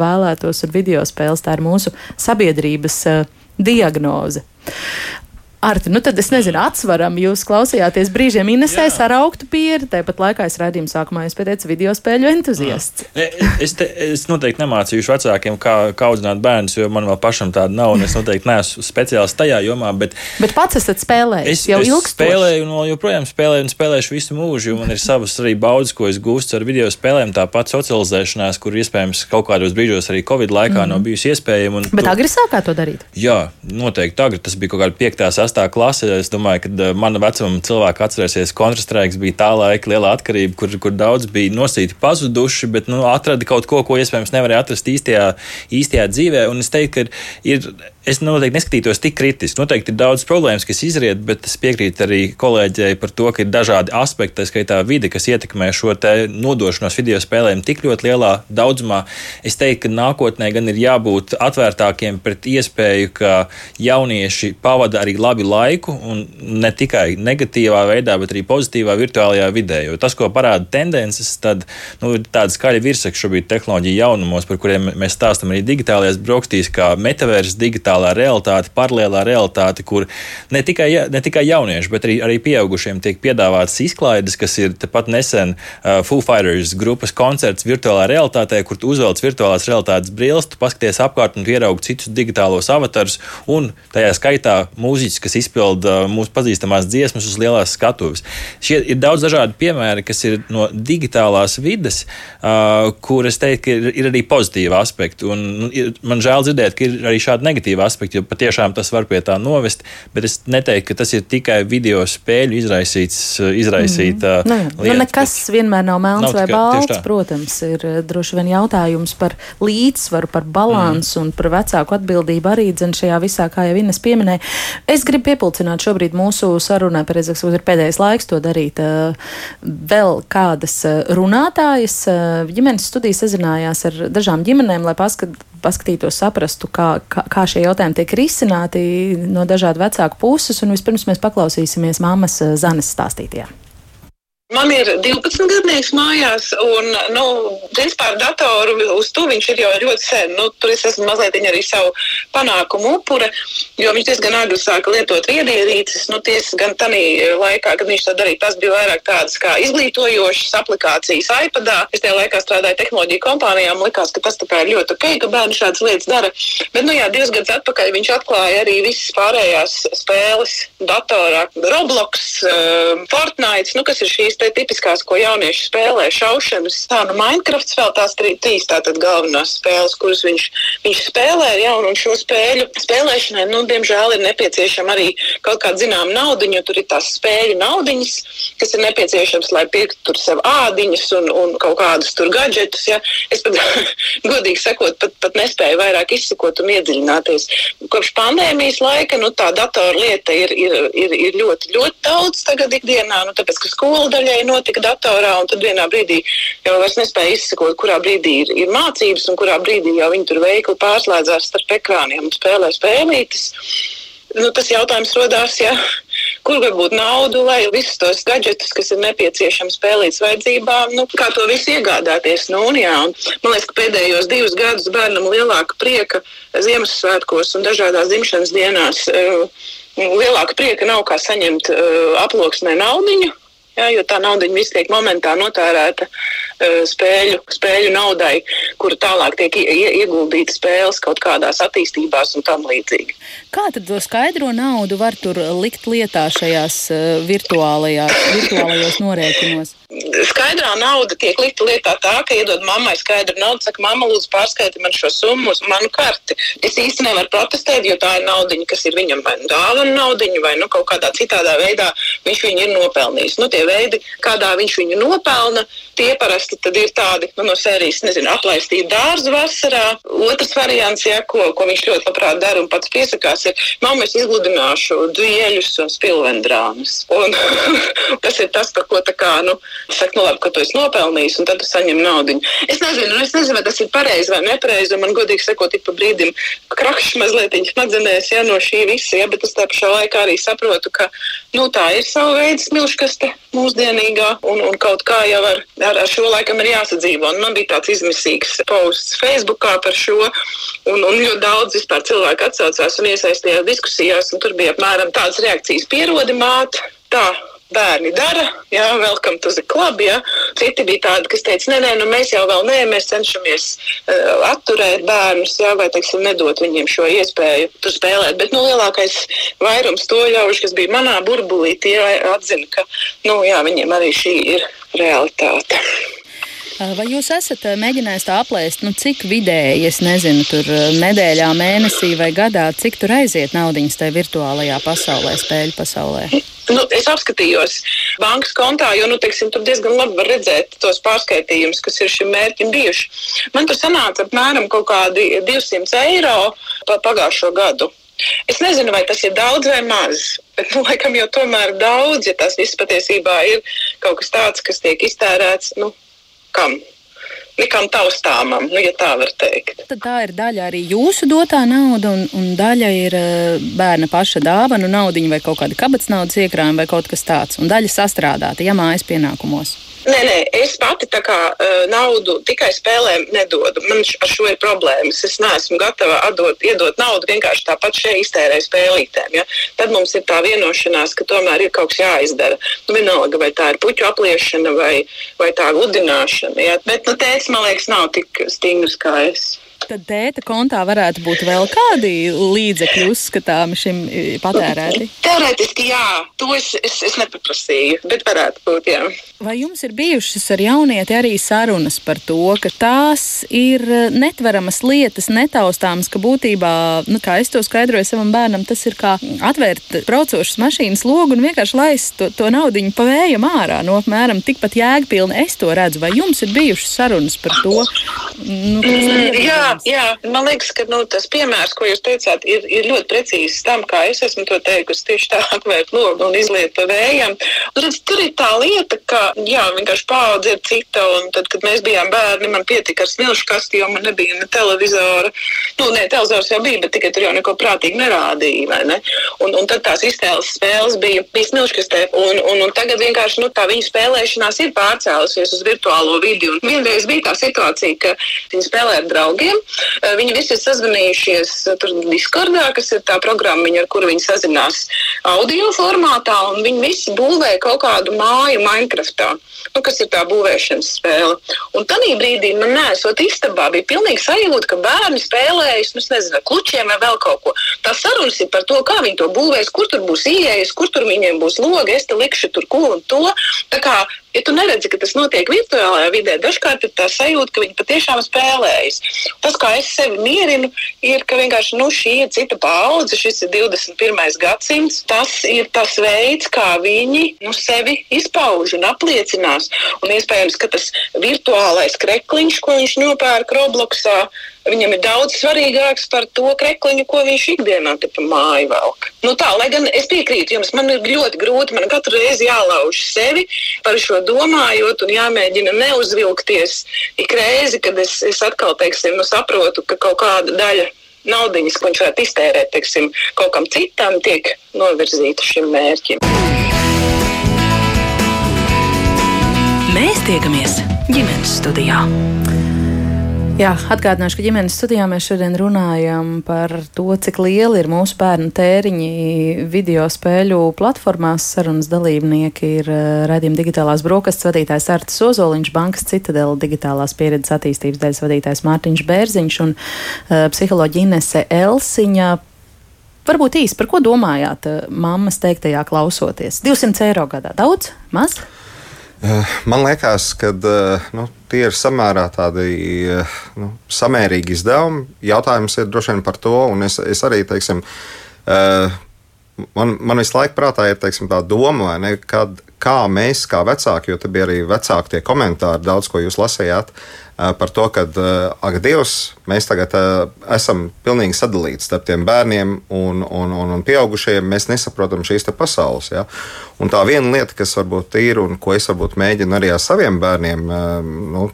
vēlētos, un video spēles tā ir mūsu sabiedrības uh, diagnoze. Arti, nu tad es nezinu, atsvaram, jūs klausījāties brīžiem Inesē sarauktu pieri, tāpat laikā es redzēju sākumā, jūs pēc video spēļu entuziasts. Es, te, es noteikti nemācīšu vecākiem, kā, kā audzināt bērnus, jo man vēl pašam tāda nav, un es noteikti neesmu speciālists tajā jomā. Bet, bet pats esat spēlējis es, jau. Es spēlēju, un joprojām spēlēju, un spēlēšu visu mūžu, jo man ir savas arī baudas, ko es gūstu ar video spēlēm, tāpat socializēšanās, kur iespējams kaut kādos brīžos arī Covid laikā mm. nav bijusi iespējama. Bet tu... agri sākā to darīt? Jā, noteikti agri. Tas bija kaut kāda 5. 6 sestā klase. Es domāju, ka eh, mana vecuma cilvēki atcerēsies, ka kontrastrēks bija tā laika liela atkarība, kur, kur daudz bija nosīti pazuduši, bet nu, atrada kaut ko, ko iespējams nevarēja atrast īstajā, īstajā dzīvē. Un es teiktu, ka ir es noteikti neskatītos tik kritiski. Noteikti ir daudz problēmas, kas izriet, bet es piekrītu arī kolēģei par to, ka ir dažādi aspekti, tā skaitā vide, kas ietekmē šo nodošanos video spēlēm tik ļoti lielā daudzumā. Es teiktu, ka nākotnē gan ir jābūt atvērtākiem pret iespēju, ka jaunieši pavada arī labi laiku, un ne tikai negatīvā veidā, bet arī pozitīvā virtuālajā vidē. Jo tas, ko parāda tendences, tad nu, ir tāda skaļa virsaka šobrīd tehnoloģija jaunumos, par kuriem mēs stāstam arī digitālajās brokastīs, kā metavērs digitālajā digitālā realitāte, paralēlā realitāte, kur ne tikai, ne tikai jaunieši, bet arī, arī pieaugušiem tiek piedāvātas izklaides, kas ir tepat nesen uh, Foo Fighters grupas koncerts virtuālā realitātē, kur tu uzvelc virtuālās realitātes brilles, tu paskaties apkārt un ieraugi citus digitālos avatarus, un tajā skaitā mūziķis, kas izpilda uh, mūsu pazīstamās dziesmas uz lielās skatuves. Šie ir daudz dažādi piemēri, kas ir no digitālās vides, uh, kur es teiktu, ka ir, ir arī pozitīvi aspekti. Un, un, man žēl dzirdēt, ka ir arī šādi negatīvi aspekti, jo patiešām tas var pie tā novest. Bet es neteiktu, ka tas ir tikai video spēļu izraisīts, izraisīta mm. nu, lieta. Nu, nekas bet... vienmēr nav melns nav vai balts. Protams, ir eh, droši vien jautājums par līdzsvaru, par balansu mm. un par vecāku atbildību arī dzen šajā visā, kā jau Ines pieminēja. Es gribu piepulcināt šobrīd mūsu sarunai, pareizāk, ir pēdējais laiks to darīt. Eh, vēl kādas eh, runātājas ģimenes studijas sazinājās ar dažām ģimenēm, lai paskat, paskatītos, saprastu, kā, kā, kā šie jautājumi tiek risināti no dažādu vecāku puses. Un vispirms mēs paklausīsimies mammas eh, Zanes stāstītajā. Man ir 12 gadnieks mājās, un, nu, ar datoru uz to viņš ir jau ļoti sen. Nu, tur es esmu mazliet arī savu panākumu upure, jo viņš diezgan agri sāka lietot viedierīces. Nu, tiesa gan tādā laikā, kad viņš to darīja, tas bija vairāk tādas kā izglītojošas aplikācijas iPadā. Es tajā laikā strādāju tehnoloģiju kompānijām, likās, ka tas ir ļoti ok, ka bērni šādas lietas dara. Bet, nu jā, divus gadus atpakaļ viņš atklāja arī visas pārējās spēles datorā, Roblox, uh, Fortnite, nu, kas ir šīs tipiskās, ko jaunieši spēlē, šaušanas. Tā, nu, Minecrafts vēl tās trī, trīs tātad galvenās spēles, kuras viņš, viņš spēlē ar jaunu un šo spēļu spēlēšanai, nu, diemžēl ir nepieciešama arī kaut kāda zināma naudiņa, tur ir tās spēļu naudiņas, kas ir nepieciešams, lai pirktu tur sev ādiņas un, un kaut kādus tur gadgetus. Ja. Es pat, [laughs] godīgi sakot, pat, pat nespēju vairāk izsakot un iedziļināties. Kopš pandēmijas laika, nu, tā datora lieta ir, ir, ir, ir ļoti, ļoti daudz tagad ikdienā, nu, tāpēc, ka skola daļai notika datorā, un tad vienā brīdī jau vairs nespēja izsakot, kurā brīdī ir, ir mācības, un kurā brīdī jau viņi tur veikli pārslēdzās starp ekrāniem un spēlē spēlītes. Nu, tas jautājums radās, ja, kur var būt nauda, lai visus tos gadgetus, kas ir nepieciešami spēlītas vajadzībām, nu, kā to visu iegādāties. Nu, un, jā, un, man liekas, ka pēdējos divus gadus bērnam lielāka prieka Ziemassvētkos un dažādās dzimšanas dienās. Uh, lielāka prieka nav kā saņemt uh, aploksnē naudiņu. Jā, jo tā nauda viss tiek momentā notērēta spēļu, spēļu naudai, kura tālāk tiek ieguldīta spēles kaut kādās attīstībās un tam līdzīgi. Kā tad to skaidro naudu var tur likt lietā šajās uh, virtuālajās, virtuālajos norēķinos? Skaidrā nauda tiek likta lietā tā, ka iedod mammai skaidru naudu, saka, mamma, lūdzu, pārskaiti man šo summu uz manu karti. Es īsti nevaru protestēt, jo tā ir naudiņa, kas ir viņam vai nu dāvana naudiņa, vai nu kaut kādā citādā veidā viņš viņu ir nopelnījis. Nu, tie veidi, kādā viņš viņu nopelna, tie parasti ir tādi nu, no sērijas, nezinu, aplaistīt dārzu vasarā. Otrs variants, ja, ko, ko viņš ļoti labprāt dara un pats piesakās, ir, mamma, es izgludināšu dueļus un spilvendrānus. Un [laughs] tas ir tas, par ko tā kā, nu, saka, nu labi, ka tu esi nopelnījis, un tad tu saņem naudu. Es nezinu, es nezinu, vai tas ir pareizi vai nepareizi. Man godīgi sakot, ik pa brīdim krakšs mazliet smadzenēs ja, no šī visa, ja, bet es tā pašā laikā arī saprotu, ka nu, tā ir sava veida smilškaste mūsdienīgā, un, un kaut kā jau ar, ar, ar šo laikam ir jāsadzīvo. Un man bija tāds izmisīgs posts Facebookā par šo, un, un ļoti daudz cilvēku atsaucās un iesaistījās diskusijās, un tur bija apmēram tādas reakcijas pierodi māte. Tā, bērni dara, jā, welcome to the club. Jā. Citi bija tādi, kas teica, nē, nē, nu mēs jau vēl nē, mēs cenšamies uh, atturēt bērnus, jā, vai, teiksim, nedot viņiem šo iespēju tur spēlēt. Bet, nu, lielākais vairums to ļaužu, kas bija manā burbulī, tie atzina, ka, nu, jā, viņiem arī šī ir realitāte. Vai jūs esat mēģinājis tā aplēst, nu, cik vidēji, es nezinu, tur nedēļā, mēnesī vai gadā, cik tur aiziet naudiņas tajā virtuālajā pasaulē, spēļu pasaulē? Nu, es apskatījos bankas kontā, jo nu, teiksim, tur diezgan labi var redzēt tos pārskaitījumus, kas ir šim mērķim bijuši. Man tur sanāca apmēram kaut kādi 200 eiro pa pagājušo gadu. Es nezinu, vai tas ir daudz vai maz, bet, nu, laikam, jau tomēr daudz, ja tas viss patiesībā ir kaut kas tāds, kas tiek iztērēts, nu, kam? Nekam taustāmam, nu, ja tā var teikt. Tad tā ir daļa arī jūsu dotā nauda, un, un daļa ir uh, bērna paša dāvana, naudiņa vai kaut kāda kabatas naudas iekrājuma vai kaut kas tāds, un daļa sastrādāta, ja mājas pienākumos. Nē, nē, es pati tā kā uh, naudu tikai spēlēm nedodu. Man ar šo ir problēmas. Es neesmu gatava atdot, iedot naudu vienkārši tāpat šeit iztērēt spēlītēm. Ja? Tad mums ir tā vienošanās, ka tomēr ir kaut kas jāizdara. Nu, vienalga, vai tā ir puķu apliešana vai, vai tā gludināšana. Ja? Bet nu, tēvs, man liekas, nav tik stingrs kā es. Tad tēta kontā varētu būt vēl kādi līdzekļi uzskatāmi šim patērēti? Teorētiski jā, to es, es, es nepaprasīju, bet varētu būt jā. Vai jums ir bijušas ar jaunieti arī sarunas par to, ka tās ir netveramas lietas, netaustāmas, ka būtībā, nu, kā es to skaidroju savam bērnam, tas ir kā atvērt braucošas mašīnas logu un vienkārši laist to, to naudiņu pa vējam ārā. No apmēram tikpat jēgpilni es to redzu. Vai jums ir bijušas sarunas par to? Nu, mm, jā, jā, man liekas, ka nu, tas piemērs, ko jūs teicāt, ir, ir ļoti precīzs tam, kā es esmu to teikusi. Tieši tā, [laughs] atvērt logu un izliet pa vējam. Redz, tur ir tā lieta, ka jā, vienkārši paudze ir cita. Tad, kad mēs bijām bērni, man pietika ar smilšu kasti, jo man nebija ne televizora. Nu, nē, televizors jau bija, bet tikai tur jau neko prātīgi nerādīja. Ne? Un, un tad tās iztēles spēles bija, bija smilškastē. Un, un, un tagad vienkārši nu, tā viņa spēlēšanās ir pārcēlusies uz virtuālo vidi. Un vienreiz bija tā situācija, ka viņi spēlē ar draugiem. Eh, viņi visi ir sazvanījušies eh, Discordā, kas ir tā programma, ar kuru viņi sazinās audio formātā, viņi visi būvē kaut kādu māju Minecraftā. zone. Nu, kas ir tā būvēšanas spēle. Un tajā brīdī man nesot istabā, bija pilnīgi sajūta, ka bērni spēlējas, nu, nezinu, klučiem vai vēl kaut ko. Tā sarunas ir par to, kā viņi to būvēs, kur tur būs ieejas, kur tur viņiem būs logi, es te likšu tur ko un to. Tā kā ja tu neredzi, ka tas notiek virtuālajā vidē, dažkārt ir tā sajūta, ka viņi patiešām spēlējas. Tas, kā es sevi mierinu, ir, ka vienkārši nu, šī ir cita paudze, šis ir 21. gadsimts. Tas ir tas veids, kā viņi nu, sevi izpauž un apliecinās. Un iespējams, ka tas virtuālais krekliņš, ko viņš nopērk Robloksā, Viņam ir daudz svarīgāks par to krekliņu, ko viņš ikdienā te pa māju velk. Nu tā, lai gan es piekrītu jums, man ir ļoti grūti, man katru reizi jālauž sevi par šo domājot un jāmēģina neuzvilkties ik reizi, kad es, es atkal, teiksim, nu, saprotu, ka kaut kāda daļa naudiņas, ko viņš varētu iztērēt, teiksim, kaut kam citam, tiek novirzīta šim mērķim. Mēs tiekamies ģimenes studijā. Jā, atgādināšu, ka ģimenes studijā mēs šodien runājam par to, cik lieli ir mūsu bērnu tēriņi video spēļu platformās. Sarunas dalībnieki ir uh, redzījuma digitālās brokastis vadītājs Artis Ozoliņš, Bankas Citadela digitālās pieredzes attīstības daļas vadītājs Mārtiņš Bērziņš un uh, psiholoģi Inese Elsiņa. Varbūt īsi par ko domājāt uh, mammas teiktajā klausoties? 200 eiro gadā daudz, maz? Man liekas, ka nu, tie ir samērā tādi eh, nu, samērīgi izdevumi. Jautājums ir droši vien par to, un es, es arī teiksim, eh, man, man visu laiku prātā ir teiksim, tā doma, ne, kad, kā mēs, kā vecāki, jo te bija arī vecāki tie komentāri, daudz ko jūs lasījāt. Par to, ka, ak, Dievs, mēs tagad esam pilnīgi sadalīti starp tiem bērniem un, un, un, un pieaugušajiem. Mēs nesaprotam šīs pasaules. Ja? Un tā viena lieta, kas varbūt ir un ko es varbūt mēģinu arī ar saviem bērniem. Nu,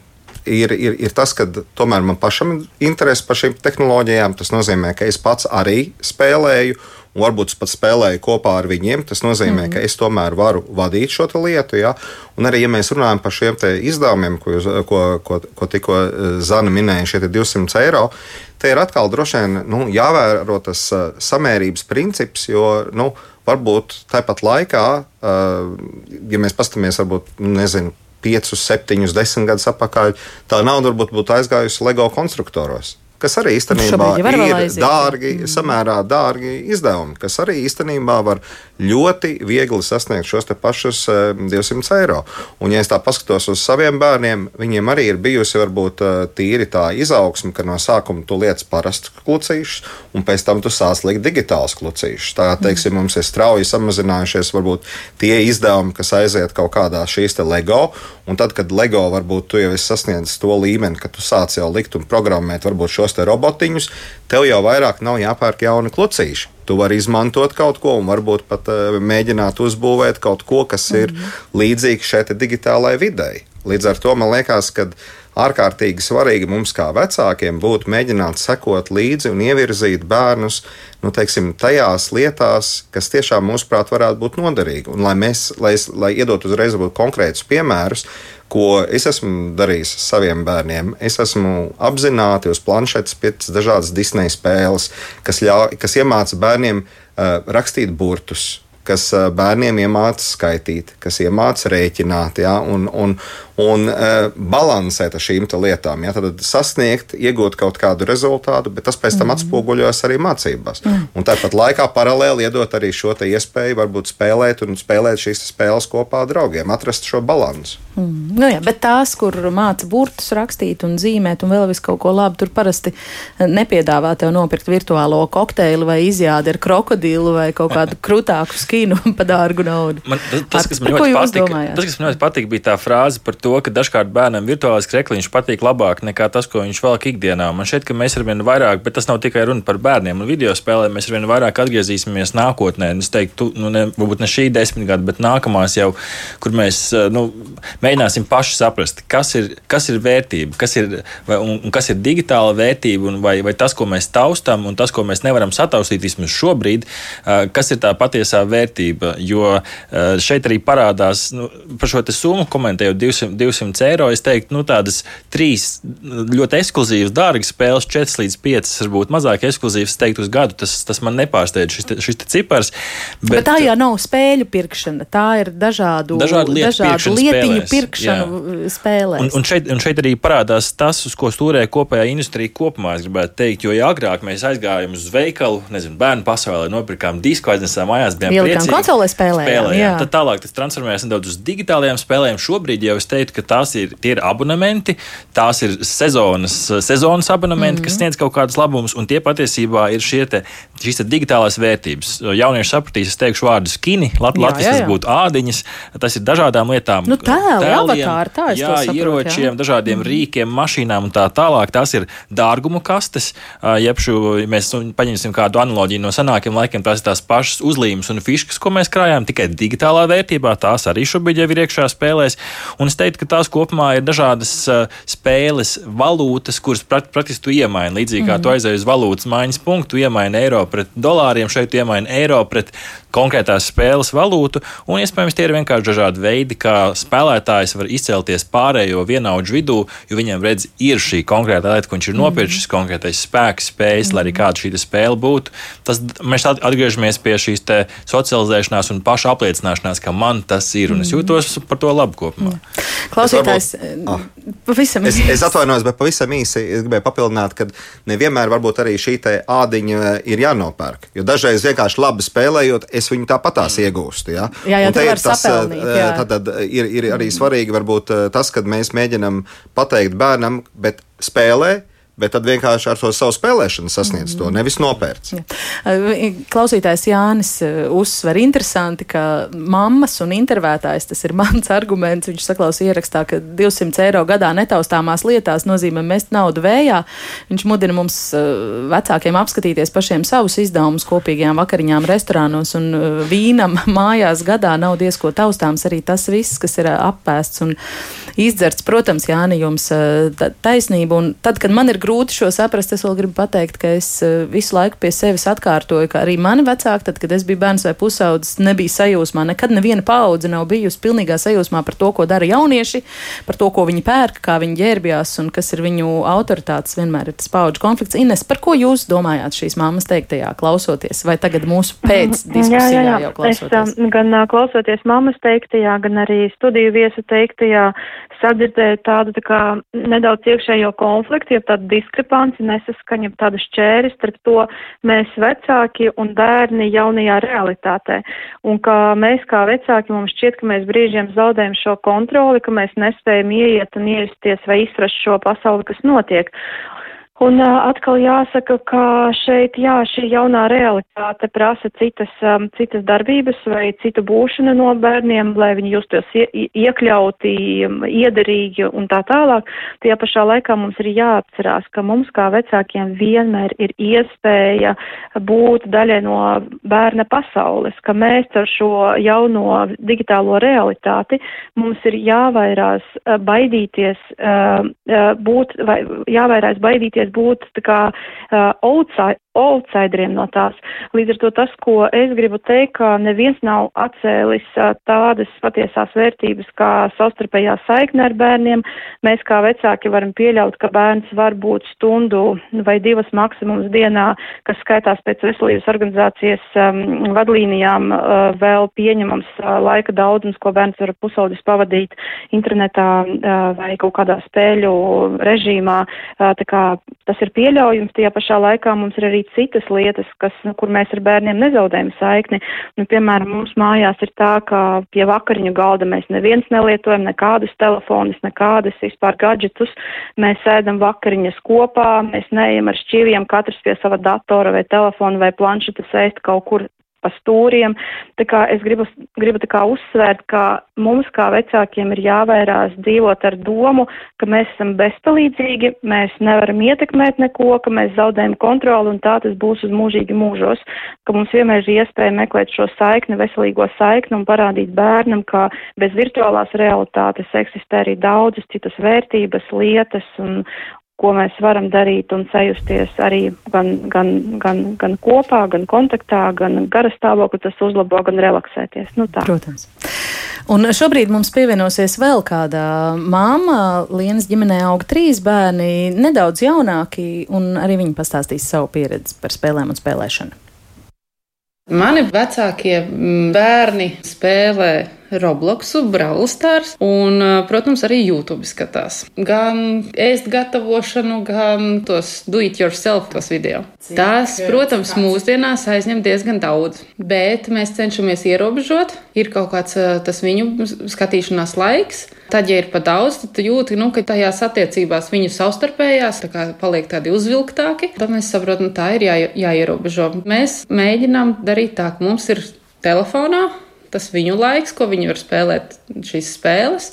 ir, ir, ir tas, ka tomēr man pašam ir interese par šīm tehnoloģijām. Tas nozīmē, ka es pats arī spēlēju un varbūt es pat spēlēju kopā ar viņiem. Tas nozīmē, mm. ka es tomēr varu vadīt šo lietu. Ja? Un arī, ja mēs runājam par šiem izdevumiem, ko, jūs, ko, ko, ko tikko eh, Zana minēja, šie 200 eiro, te ir atkal droši vien nu, jāvēro tas uh, samērības princips, jo nu, varbūt tāpat laikā, uh, ja mēs paskatāmies, varbūt, nu, nezinu, 5, 7, 10 gadus atpakaļ, tā nauda varbūt būtu aizgājusi LEGO konstruktoros kas arī īstenībā ir dārgi, mm. samērā dārgi izdevumi, kas arī īstenībā var ļoti viegli sasniegt šos pašus 200 eh, eiro. Un, ja es tā paskatos uz saviem bērniem, viņiem arī ir bijusi varbūt eh, tīri tā izaugsme, ka no sākuma tu lietas parastus klucīšus, un pēc tam tu sāc likt digitālus klucīšus. Tā teiksim, mums ir strauji samazinājušies varbūt tie izdevumi, kas aiziet kaut kādā šīs LEGO, un tad, kad LEGO varbūt tu jau esi sasniedzis to līmeni, ka tu sāc jau likt un programmēt varbūt šos robotiņus, tev jau vairāk nav jāpērk jauni klucīši. Tu vari izmantot kaut ko un varbūt pat uh, mēģināt uzbūvēt kaut ko, kas ir mm līdzīgs šai digitālajai videi. Līdz ar to man liekas, ka ārkārtīgi svarīgi mums, kā vecākiem, būtu mēģināt sekot līdzi un ievirzīt bērnus nu, teiksim, tajās lietās, kas tiešām mūsuprāt varētu būt noderīgi. Un, lai mēs, lai, lai iedot uzreiz konkrētus piemērus, ko es esmu darījis saviem bērniem. Es esmu apzināti uz planšetes pietas dažādas Disneja spēles, kas, ļauj, kas iemāca bērniem uh, rakstīt burtus kas bērniem iemāca skaitīt, kas iemāca rēķināt, ja, un, un, un uh, balansēt ar šīm lietām. Ja, tad sasniegt, iegūt kaut kādu rezultātu, bet tas pēc tam mm. atspoguļojas arī mācībās. Mm. Un tāpat laikā paralēli iedot arī šo iespēju, varbūt spēlēt un spēlēt šīs spēles kopā ar draugiem, atrast šo balansu. Mm. Nu jā, bet tās, kur māca burtus rakstīt un zīmēt un vēl vis kaut ko labu, tur parasti nepiedāvā tev nopirkt virtuālo kokteili vai izjādi ar krokodilu vai kaut kādu [laughs] krutāku skinu pa dārgu naudu. Man, tas, kas man, patika, tas, kas man ļoti patika, bija tā frāze par to, ka dažkārt bērnam virtuālais krekliņš patīk labāk nekā tas, ko viņš velk ikdienā. Man šķiet, ka mēs arvien vairāk, bet tas nav tikai runa par bērniem un video spēlēm, mēs arvien vairāk atgriezīsimies nākotnē. Es teiktu, nu, ne, varbūt ne šī desmitgada, bet nākamās jau, kur mēs nu, mēģināsim paši saprast, kas ir, kas ir vērtība, kas ir, vai, un, un kas ir digitāla vērtība, un vai, vai tas, ko mēs taustām, un tas, ko mēs nevaram sataustīt vismaz šobrīd, kas ir tā patiesā vērtība. Jo šeit arī parādās nu, par šo summu komentējot 200, 200 eiro. Es teiktu, nu, tādas trīs ļoti ekskluzīvas, dārgas spēles, 4 līdz 5, varbūt mazāk ekskluzīvas, teiktu, uz gadu. Tas, tas man nepārsteidz šis, te, šis te cipars. Bet, bet tā jau nav spēļu pirkšana, tā ir dažādu, dažādu, lietu dažādu lietiņu spēlēs. pirkšanu Jā. spēlēs. Un, un, šeit, un šeit arī parādās tas, uz ko stūrē kopējā industrija kopumā, es gribētu teikt, jo ja agrāk mēs aizgājām uz veikalu, nezinu, bērnu pasaulē, nopirkām disku, aiznesām mājās, bijām priecīgi. konsolē spēlējām, spēlējām. jā. Tad tālāk tas transformējās nedaudz uz digitālajām spēlēm. Šobrīd jau es teiktu, ka tās ir, ir abonementi, tās ir sezonas, sezonas abonementi, mm -hmm. kas sniedz kaut kādus labumus, un tie patiesībā ir te, šīs te digitālās vērtības. Jaunieši sapratīs, es teikšu vārdu skini, Lat Jā, Latvijas jā, tas jā. būtu ādiņas, tas ir dažādām lietām. Nu, tēli, tēliem, avatāri, tā jā, saprotu, ieročiem, jā. dažādiem mm. rīkiem, mašīnām un tā tālāk. Tās ir dārgumu kastes. Jeb šo, ja mēs nu, paņemsim kādu analoģiju no senākiem laikiem, tās ir tās pašas uzlīmes un fiškas, ko mēs krājām, tikai digitālā vērtībā. Tās arī šobrīd jau ir iekšā spēlēs. Un es teiktu, ka tās kopumā ir dažādas spēles valūtas, kuras praktiski tu iemaini. Līdzīgi kā tu aizēji uz valūtas maiņas punktu, iemaini eiro pret dolāriem, šeit tu iemaini eiro pret konkrētās spēles valūtu. Un iespējams, tie ir vienkārši dažādi veidi, kā spēlētājs var izcelties pārējo vienaudžu vidū, jo viņam redz, ir šī konkrēta lieta, ko viņš ir nopircis, šis konkrētais spēks, spējas, lai arī kāda šī spēle būtu. Tas, mēs at- atgriežamies pie šīs socializēšanās un paša apliecināšanās, ka man tas ir, un es jūtos par to labi kopumā. Klausītājs, Ah. pavisam Es, es atvainojos, bet pavisam īsi es gribēju papildināt, ka nevienmēr varbūt arī šī ādiņa ir jānopērk. Jo dažreiz vienkārši labi spēlējot, es viņu tāpatās iegūstu. Ja? Jā, jā, vari ir tas, eh, tad, ir, ir arī svarīgi varbūt eh, tas, kad mēs mēģinam pateikt bērnam, bet spēlē. Bet tad vienkārši ar to savu spēlēšanu sasniedz to, nevis nopērts. Klausītājs Jānis uzsver interesanti, ka mammas un intervētājs, tas ir mans [laughs] arguments, viņš saklausīja ierakstā, ka 200 eiro gadā netaustāmās lietās nozīmē mest naudu vējā. Viņš mudina mums vecākiem apskatīties pašiem savus izdevumus kopīgajām vakariņām restorānos un vīnam [laughs] mājās gadā nav diezko taustāms arī tas viss, kas ir appēsts un izdzerts. Protams, Jāni, jums ta- taisnība. Un tad, kad man ir grūti šo saprast, es vēl gribu pateikt, ka es uh, visu laiku pie sevis atkārtoju, ka arī mani vecāki, tad, kad es biju bērns vai pusaudzis, nebija sajūsmā. Nekad neviena paudze nav bijusi pilnīgā sajūsmā par to, ko dara jaunieši, par to, ko viņi pērk, kā viņi ģērbjās un kas ir viņu autoritātes. Vienmēr ir tas paudžu konflikts. Ines, par ko jūs domājāt šīs mammas teiktajā, klausoties, vai tagad mūsu pēc diskusijā jau Es klausoties? um, gan uh, klausoties mammas teiktajā, gan arī studiju viesu teiktajā, sadzirdēju tādu tā kā nedaudz iekšējo konfliktu, ja tādu diskrepanci, nesaskaņu, tādu šķēri starp to mēs vecāki un bērni jaunajā realitātē. Un ka mēs kā vecāki mums šķiet, ka mēs brīžiem zaudējam šo kontroli, ka mēs nespējam ieiet un iejusties vai izprast šo pasauli, kas notiek. Un atkal jāsaka, ka šeit, jā, šī jaunā realitāte prasa citas, um, citas darbības vai citu būšanu no bērniem, lai viņi justos ie, ie- iekļauti, iederīgi un tā tālāk. Tajā pašā laikā mums ir jāatcerās, ka mums kā vecākiem vienmēr ir iespēja būt daļai no bērna pasaules, ka mēs ar šo jauno digitālo realitāti mums ir jāvairās baidīties uh, būt, vai jāvairās baidīties būt tā kā uh, outside, outsideriem no tās. Līdz ar to tas, ko es gribu teikt, ka neviens nav atcēlis tādas patiesās vērtības kā savstarpējā saikne ar bērniem. Mēs kā vecāki varam pieļaut, ka bērns var būt stundu vai divas maksimums dienā, kas skaitās pēc veselības organizācijas um, vadlīnijām uh, vēl pieņemams uh, laika daudzums, ko bērns var pusaudzis pavadīt internetā uh, vai kaut kādā spēļu režīmā. Uh, tā kā tas ir pieļaujams, tajā pašā laikā mums ir arī citas lietas, kas, nu, kur mēs ar bērniem nezaudējam saikni. Nu, piemēram, mums mājās ir tā, ka pie vakariņu galda mēs neviens nelietojam nekādus telefonus, nekādus vispār gadgetus. Mēs sēdam vakariņas kopā, mēs neejam ar šķīviem katrs pie sava datora vai telefona vai planšeta sēst kaut kur pa stūriem. Tā kā es gribu, gribu tā kā uzsvērt, ka mums kā vecākiem ir jāvairās dzīvot ar domu, ka mēs esam bezpalīdzīgi, mēs nevaram ietekmēt neko, ka mēs zaudējam kontroli un tā tas būs uz mūžīgi mūžos, ka mums vienmēr ir iespēja meklēt šo saikni, veselīgo saikni un parādīt bērnam, ka bez virtuālās realitātes eksistē arī daudzas citas vērtības, lietas un, ko mēs varam darīt un sajusties arī gan, gan, gan, gan kopā, gan kontaktā, gan garas stāvokli tas uzlabo, gan relaksēties. Nu, tā. Protams. Un šobrīd mums pievienosies vēl kāda māma. Lienas ģimenē aug trīs bērni, nedaudz jaunāki, un arī viņi pastāstīs savu pieredzi par spēlēm un spēlēšanu. Mani vecākie bērni spēlē Robloxu, Brawl Stars un, protams, arī YouTube skatās. Gan ēst gatavošanu, gan tos do it yourself tos video. Tas, protams, mūsdienās aizņem diezgan daudz, bet mēs cenšamies ierobežot. Ir kaut kāds tas viņu skatīšanās laiks. Tad, ja ir pa daudz, tad jūti, nu, ka tajās attiecībās viņu savstarpējās tā kā paliek tādi uzvilktāki. Tad mēs saprotam, tā ir jā, jāierobežo. Mēs mēģinām darīt tā, ka mums ir telefonā tas viņu laiks, ko viņi var spēlēt šīs spēles.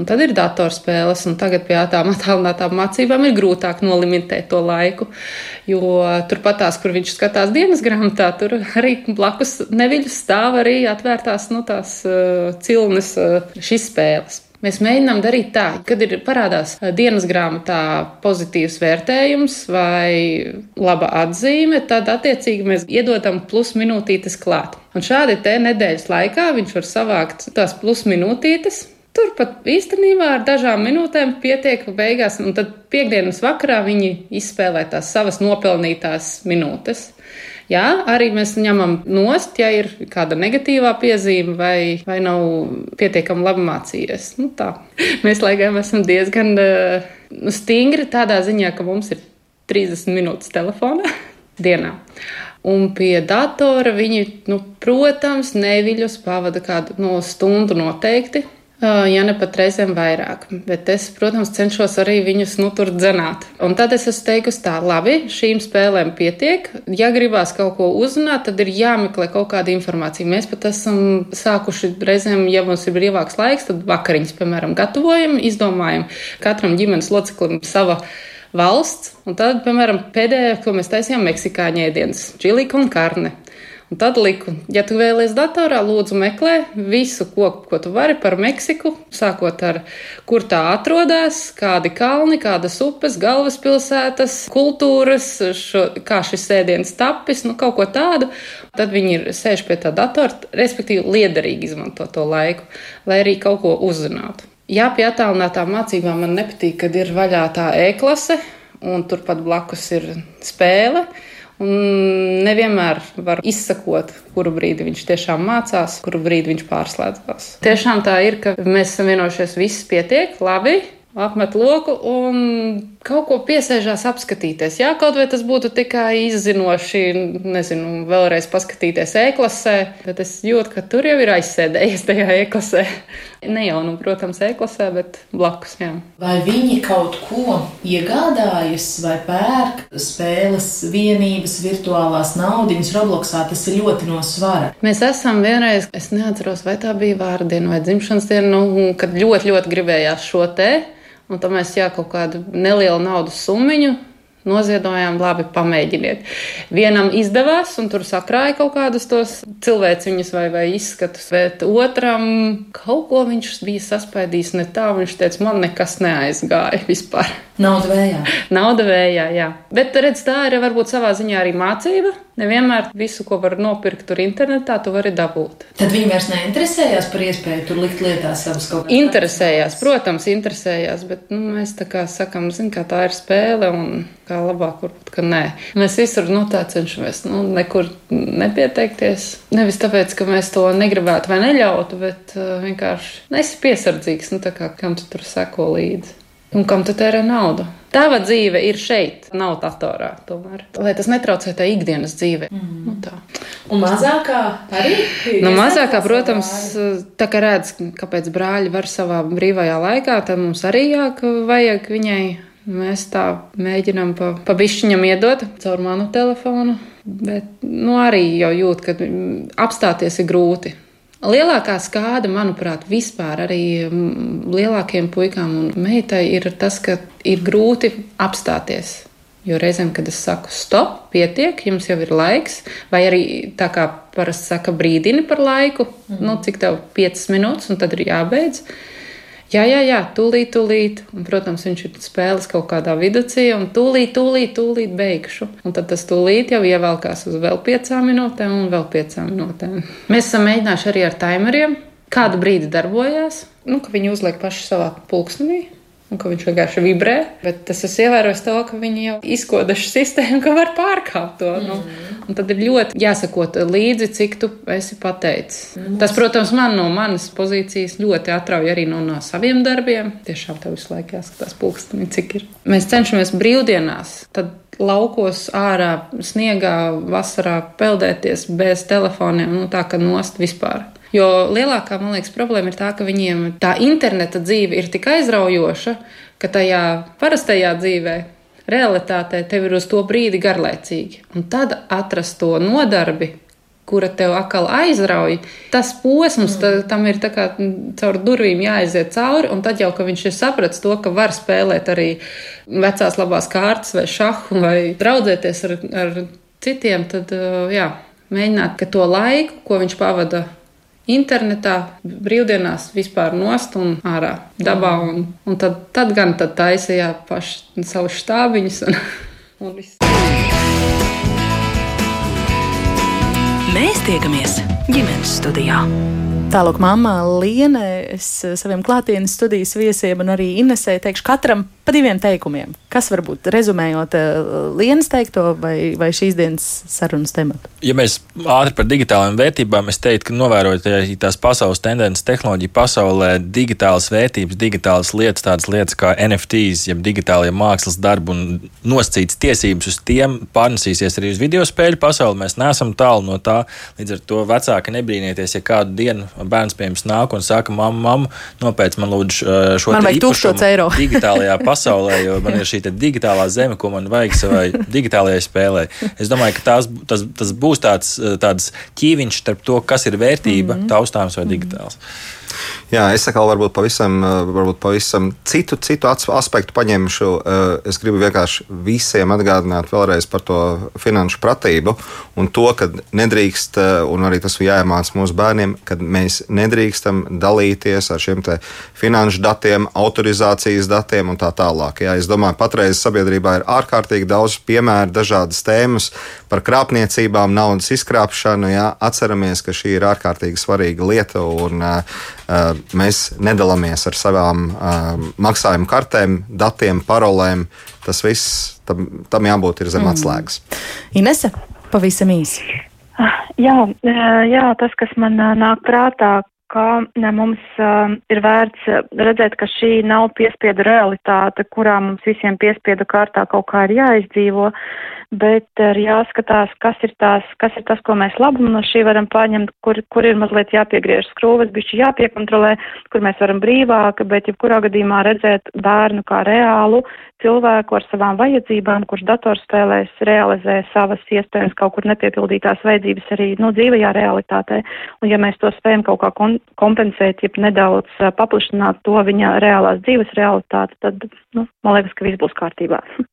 Un tad ir datorspēles, un tagad pie tām attālinātām mācībām ir grūtāk nolimitēt to laiku. Jo turpat tās, kur viņš skatās dienas grāmatā, tur arī blakus neviļus stāv arī atvērtās nu, tās uh, cilnes uh, šīs spēles. Mēs mēģinām darīt tā, kad ir parādās dienas grāmatā pozitīvs vērtējums vai laba atzīme, tad attiecīgi mēs iedodam plus minūtītes klāt. Un šādi te nedēļas laikā viņš var savākt tās plus minūtītes, Turpat īstenībā ar dažām minūtēm pietiek beigās, un tad piekdienas vakarā viņi izspēlē tās savas nopelnītās minūtes. Jā, arī mēs ņemam nost, ja ir kāda negatīvā piezīme vai, vai nav pietiekami labi mācījies. Nu, tā. [laughs] mēs laikam esam diezgan uh, stingri tādā ziņā, ka mums ir 30 minūtes telefonā [laughs] dienā. Un pie datora viņi, nu, protams, neviļus pavada kādu no stundu noteikti ja ne pat reizēm vairāk. Bet es, protams, cenšos arī viņus nu, tur dzenāt. Un tad es esmu teikusi tā, labi, šīm spēlēm pietiek. Ja gribās kaut ko uzzināt, tad ir jāmeklē kaut kāda informācija. Mēs pat esam sākuši reizēm, ja mums ir brīvāks laiks, tad vakariņas, piemēram, gatavojam, izdomājam katram ģimenes loceklim sava valsts. Un tad, piemēram, pēdējā, ko mēs taisījām, meksikāņu ēdienas - čilika un karne. Un tad liku, ja tu vēlies datorā, lūdzu meklē visu, ko, ko tu vari par Meksiku, sākot ar, kur tā atrodas, kādi kalni, kādas upes, galvaspilsētas, kultūras, šo, kā šis ēdiens tapis, nu kaut ko tādu. Tad viņi ir sēž pie tā datora, respektīvi liederīgi izmanto to laiku, lai arī kaut ko uzzinātu. Jā, pie attālinātām mācībām man nepatīk, kad ir vaļā tā e-klase un turpat blakus ir spēle. Un nevienmēr var izsakot, kuru brīdi viņš tiešām mācās, kuru brīdi viņš pārslēdzās. Tiešām tā ir, ka mēs esam vienojušies, viss pietiek, labi, apmet loku un kaut ko piesēžās apskatīties. Jā, kaut vai tas būtu tikai izzinoši, nezinu, vēlreiz paskatīties e-klasē, bet es jūtu, ka tur jau ir aizsēdējies tajā e-klasē. Ne jau, nu, protams, e-klasē, bet blakus. Jā. Vai viņi kaut ko iegādājas vai pērk spēles vienības, virtuālās naudiņas, Robloksā? Tas ir ļoti no svara. Mēs esam vienreiz, es neatceros, vai tā bija vārdiena vai dzimšanas diena, nu, kad ļoti, ļoti gribējās šo te. Un tad mēs jā, kaut kādu nelielu naudas summu noziedojām, labi, pamēģiniet. Vienam izdevās, un tur sakrāja kaut kādus tos cilvēciņus vai, vai izskatus, bet otram kaut ko viņš bija saspaidījis ne tā, viņš teica, man nekas neaizgāja vispār. Nauda vējā. Nauda vējā, jā. Bet redz, tā ir varbūt savā ziņā arī mācība. Nevienmēr visu, ko var nopirkt tur internetā, tu vari dabūt. Tad viņi vairs neinteresējās par iespēju tur likt lietā savas kaut kādas. Interesējās, protams, interesējās, bet nu, mēs tā kā sakam, zin, kā tā ir spēle un kā labāk varbūt, ka nē. Mēs visur nu, tā cenšamies, nu, nekur nepieteikties. Nevis tāpēc, ka mēs to negribētu vai neļautu, bet uh, vienkārši nesi piesardzīgs, nu, kā kam tu tur seko līdzi. Un kam tu tērē naudu? Tava dzīve ir šeit, nav datorā. Tomēr. Lai tas netraucē tā ikdienas dzīve. Mm. Nu, tā. Un mazākā arī? Nu, mazākā, protams, tā kā redz, kāpēc brāļi var savā brīvajā laikā, tad mums arī jāk vajag viņai. Mēs tā mēģinām pa, pa bišķiņam iedot caur manu telefonu, bet nu, arī jau jūt, ka apstāties ir grūti. Lielākā skāde, manuprāt, vispār arī mm, lielākiem puikām un meitai ir tas, ka ir grūti apstāties. Jo reizēm, kad es saku, stop, pietiek, jums jau ir laiks, vai arī tā kā parasti saka, brīdini par laiku, mm. nu, cik tev 5 minūtes, un tad ir jābeidz. Jā, jā, jā, tūlīt, tūlīt. Un, protams, viņš ir spēles kaut kādā viducī, un tūlīt, tūlīt, tūlīt beigšu. Un tad tas tūlīt jau ievelkās uz vēl piecām minūtēm un vēl piecām minūtēm. Mēs esam mēģinājuši arī ar timeriem. Kādu brīdi darbojās, nu, ka viņi uzliek paši savā pulkstenī un ka viņš vienkārši vibrē. Bet tas es ievēroju to, ka viņi jau izkoduši sistēmu, ka var pārkāpt to. Mm. Nu, un tad ir ļoti jāsakot līdzi, cik tu esi pateicis. Mm. Tas, protams, man no manas pozīcijas ļoti atrauj arī no, no saviem darbiem. Tiešām tev visu laiku jāskatās pulksteni, cik ir. Mēs cenšamies brīvdienās. Tad laukos ārā, sniegā, vasarā peldēties bez telefoniem, nu tā kā nost vispār. Jo lielākā, man liekas, problēma ir tā, ka viņiem tā interneta dzīve ir tik aizraujoša, ka tajā parastajā dzīvē realitātē tev ir uz to brīdi garlaicīgi. Un tad atrast to nodarbi, kura tev atkal aizrauj, tas posms tā, tam ir kā caur durvīm jāaiziet cauri. Un tad jau, kad viņš ir sapratis to, ka var spēlēt arī vecās labās kārtas vai šahu vai draudzēties ar, ar citiem, tad jā, mēģināt, ka to laiku, ko viņš pavada internetā, brīvdienās vispār nost un ārā dabā. Un, un tad, tad gan tad taisījā paši savus štābiņus un, [laughs] un viss. Mēs tiekamies ģimenes studijā. Tālāk, mamma Liene, es saviem klātienes studijas viesiem un arī Inesē teikšu katram pa diviem teikumiem. Kas varbūt rezumējot uh, Lienas teikto vai, vai šīs dienas sarunas tematu? Ja mēs ātri par digitālajām vērtībām, es teiktu, ka novērojot ja tās pasaules tendences tehnoloģiju pasaulē, digitālas vērtības, digitālas lietas, tādas lietas kā NFTs, jeb digitālie mākslas darbi un nosacītas tiesības uz tiem pārnesīsies arī uz video spēļu pasauli. Mēs neesam tālu no tā. Līdz ar to vecāki nebrīnieties, ja kādu dienu bērns pie jums nāk un saka, mamma, mamma, nopēc man lūdzu šo man tūkstoš eiro [laughs] digitālajā pasaulē pasaulē, jo man ir šī digitālā zeme, ko man vajag savai [laughs] digitālajai spēlē. Es domāju, ka tās, tas, tas būs tāds, tāds ķīviņš starp to, kas ir vērtība, mm -hmm. taustāms vai digitāls. Mm -hmm. Jā, es atkal varbūt pavisam, eh, varbūt pavisam citu, citu aspektu paņemšu. Eh, es gribu vienkārši visiem atgādināt vēlreiz par to finanšu pratību un to, ka nedrīkst, eh, un arī tas jāiemācās mūsu bērniem, ka mēs nedrīkstam dalīties ar šiem finanšu datiem, autorizācijas datiem un tā tālāk. Jā, es domāju, patreiz sabiedrībā ir ārkārtīgi daudz piemēru, dažādas tēmas par krāpniecībām, naudas izkrāpšanu. Jā, atceramies, ka šī ir ārkārtīgi svarīga lieta. Un, Eh, mēs nedalāmies ar savām eh, maksājuma kartēm, datiem, parolēm. Tas viss tam, tam jābūt zem mm. atslēgas. Inese, pavisam īsi. Ah, jā, jā, tas, kas man nāk prātā, ka mums uh, ir vērts redzēt, ka šī nav piespiedu realitāte, kurā mums visiem piespiedu kārtā kaut kā ir jāizdzīvo, bet ir jāskatās, kas ir, tās, kas ir tas, ko mēs labu no šī varam paņemt, kur, kur ir mazliet jāpiegriež skrūves, bišķi jāpiekontrolē, kur mēs varam brīvāk, bet jebkurā gadījumā redzēt bērnu kā reālu cilvēku ar savām vajadzībām, kurš datorspēlēs realizē savas iespējams kaut kur nepiepildītās vajadzības arī nu, dzīvajā realitātē. Un ja mēs to spējam kaut kā kompensēt, ja nedaudz paplašināt to viņa reālās dzīves realitāti, tad, nu, man liekas, ka viss būs kārtībā. [laughs]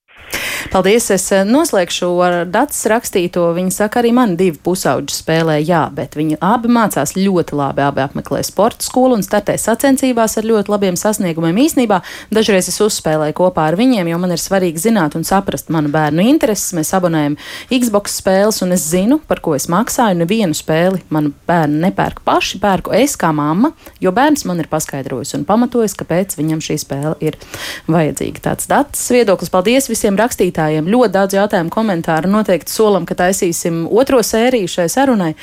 Paldies! Es eh, noslēgšu ar Dats rakstīto. Viņa saka, arī man divi pusauģi spēlē, jā, bet viņi abi mācās ļoti labi. Abi apmeklē sporta skolu un startē sacensībās ar ļoti labiem sasniegumiem. Īsnībā dažreiz es uzspēlēju kopā ar viņiem, jo man ir svarīgi zināt un saprast manu bērnu intereses. Mēs abonējam Xbox spēles, un es zinu, par ko es maksāju. Nevienu spēli manu bērnu nepērku paši, pērku es kā mamma, jo bērns man ir paskaidrojis un pamatojis, kāpēc viņam šī spēle ir vajadzīga. Tāds dats viedoklis. Paldies visiem rakstītājiem! klausītājiem. Ļoti daudz jautājumu, komentāru. Noteikti solam, ka taisīsim otro sēriju šai sarunai.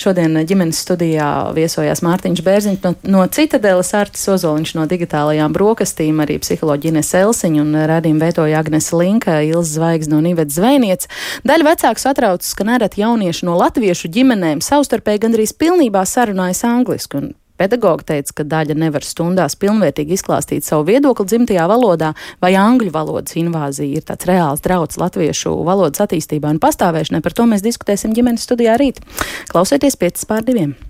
Šodien ģimenes studijā viesojās Mārtiņš Bērziņš no, no Citadeles, Artis Ozoliņš no digitālajām brokastīm, arī psiholoģine Selsiņa un rādījuma vietoja Agnes Linka, Ilza Zvaigz no Nivedas Zvejniec. Daļa vecāku satraucas, ka nereti jaunieši no latviešu ģimenēm savstarpēji gandrīz pilnībā sarunājas angliski, un Pedagogi teica, ka daļa nevar stundās pilnvērtīgi izklāstīt savu viedokli dzimtajā valodā, vai angļu valodas invāzija ir tāds reāls drauds latviešu valodas attīstībai un pastāvēšanai. Par to mēs diskutēsim ģimenes studijā rīt. Klausieties 5 pār 2.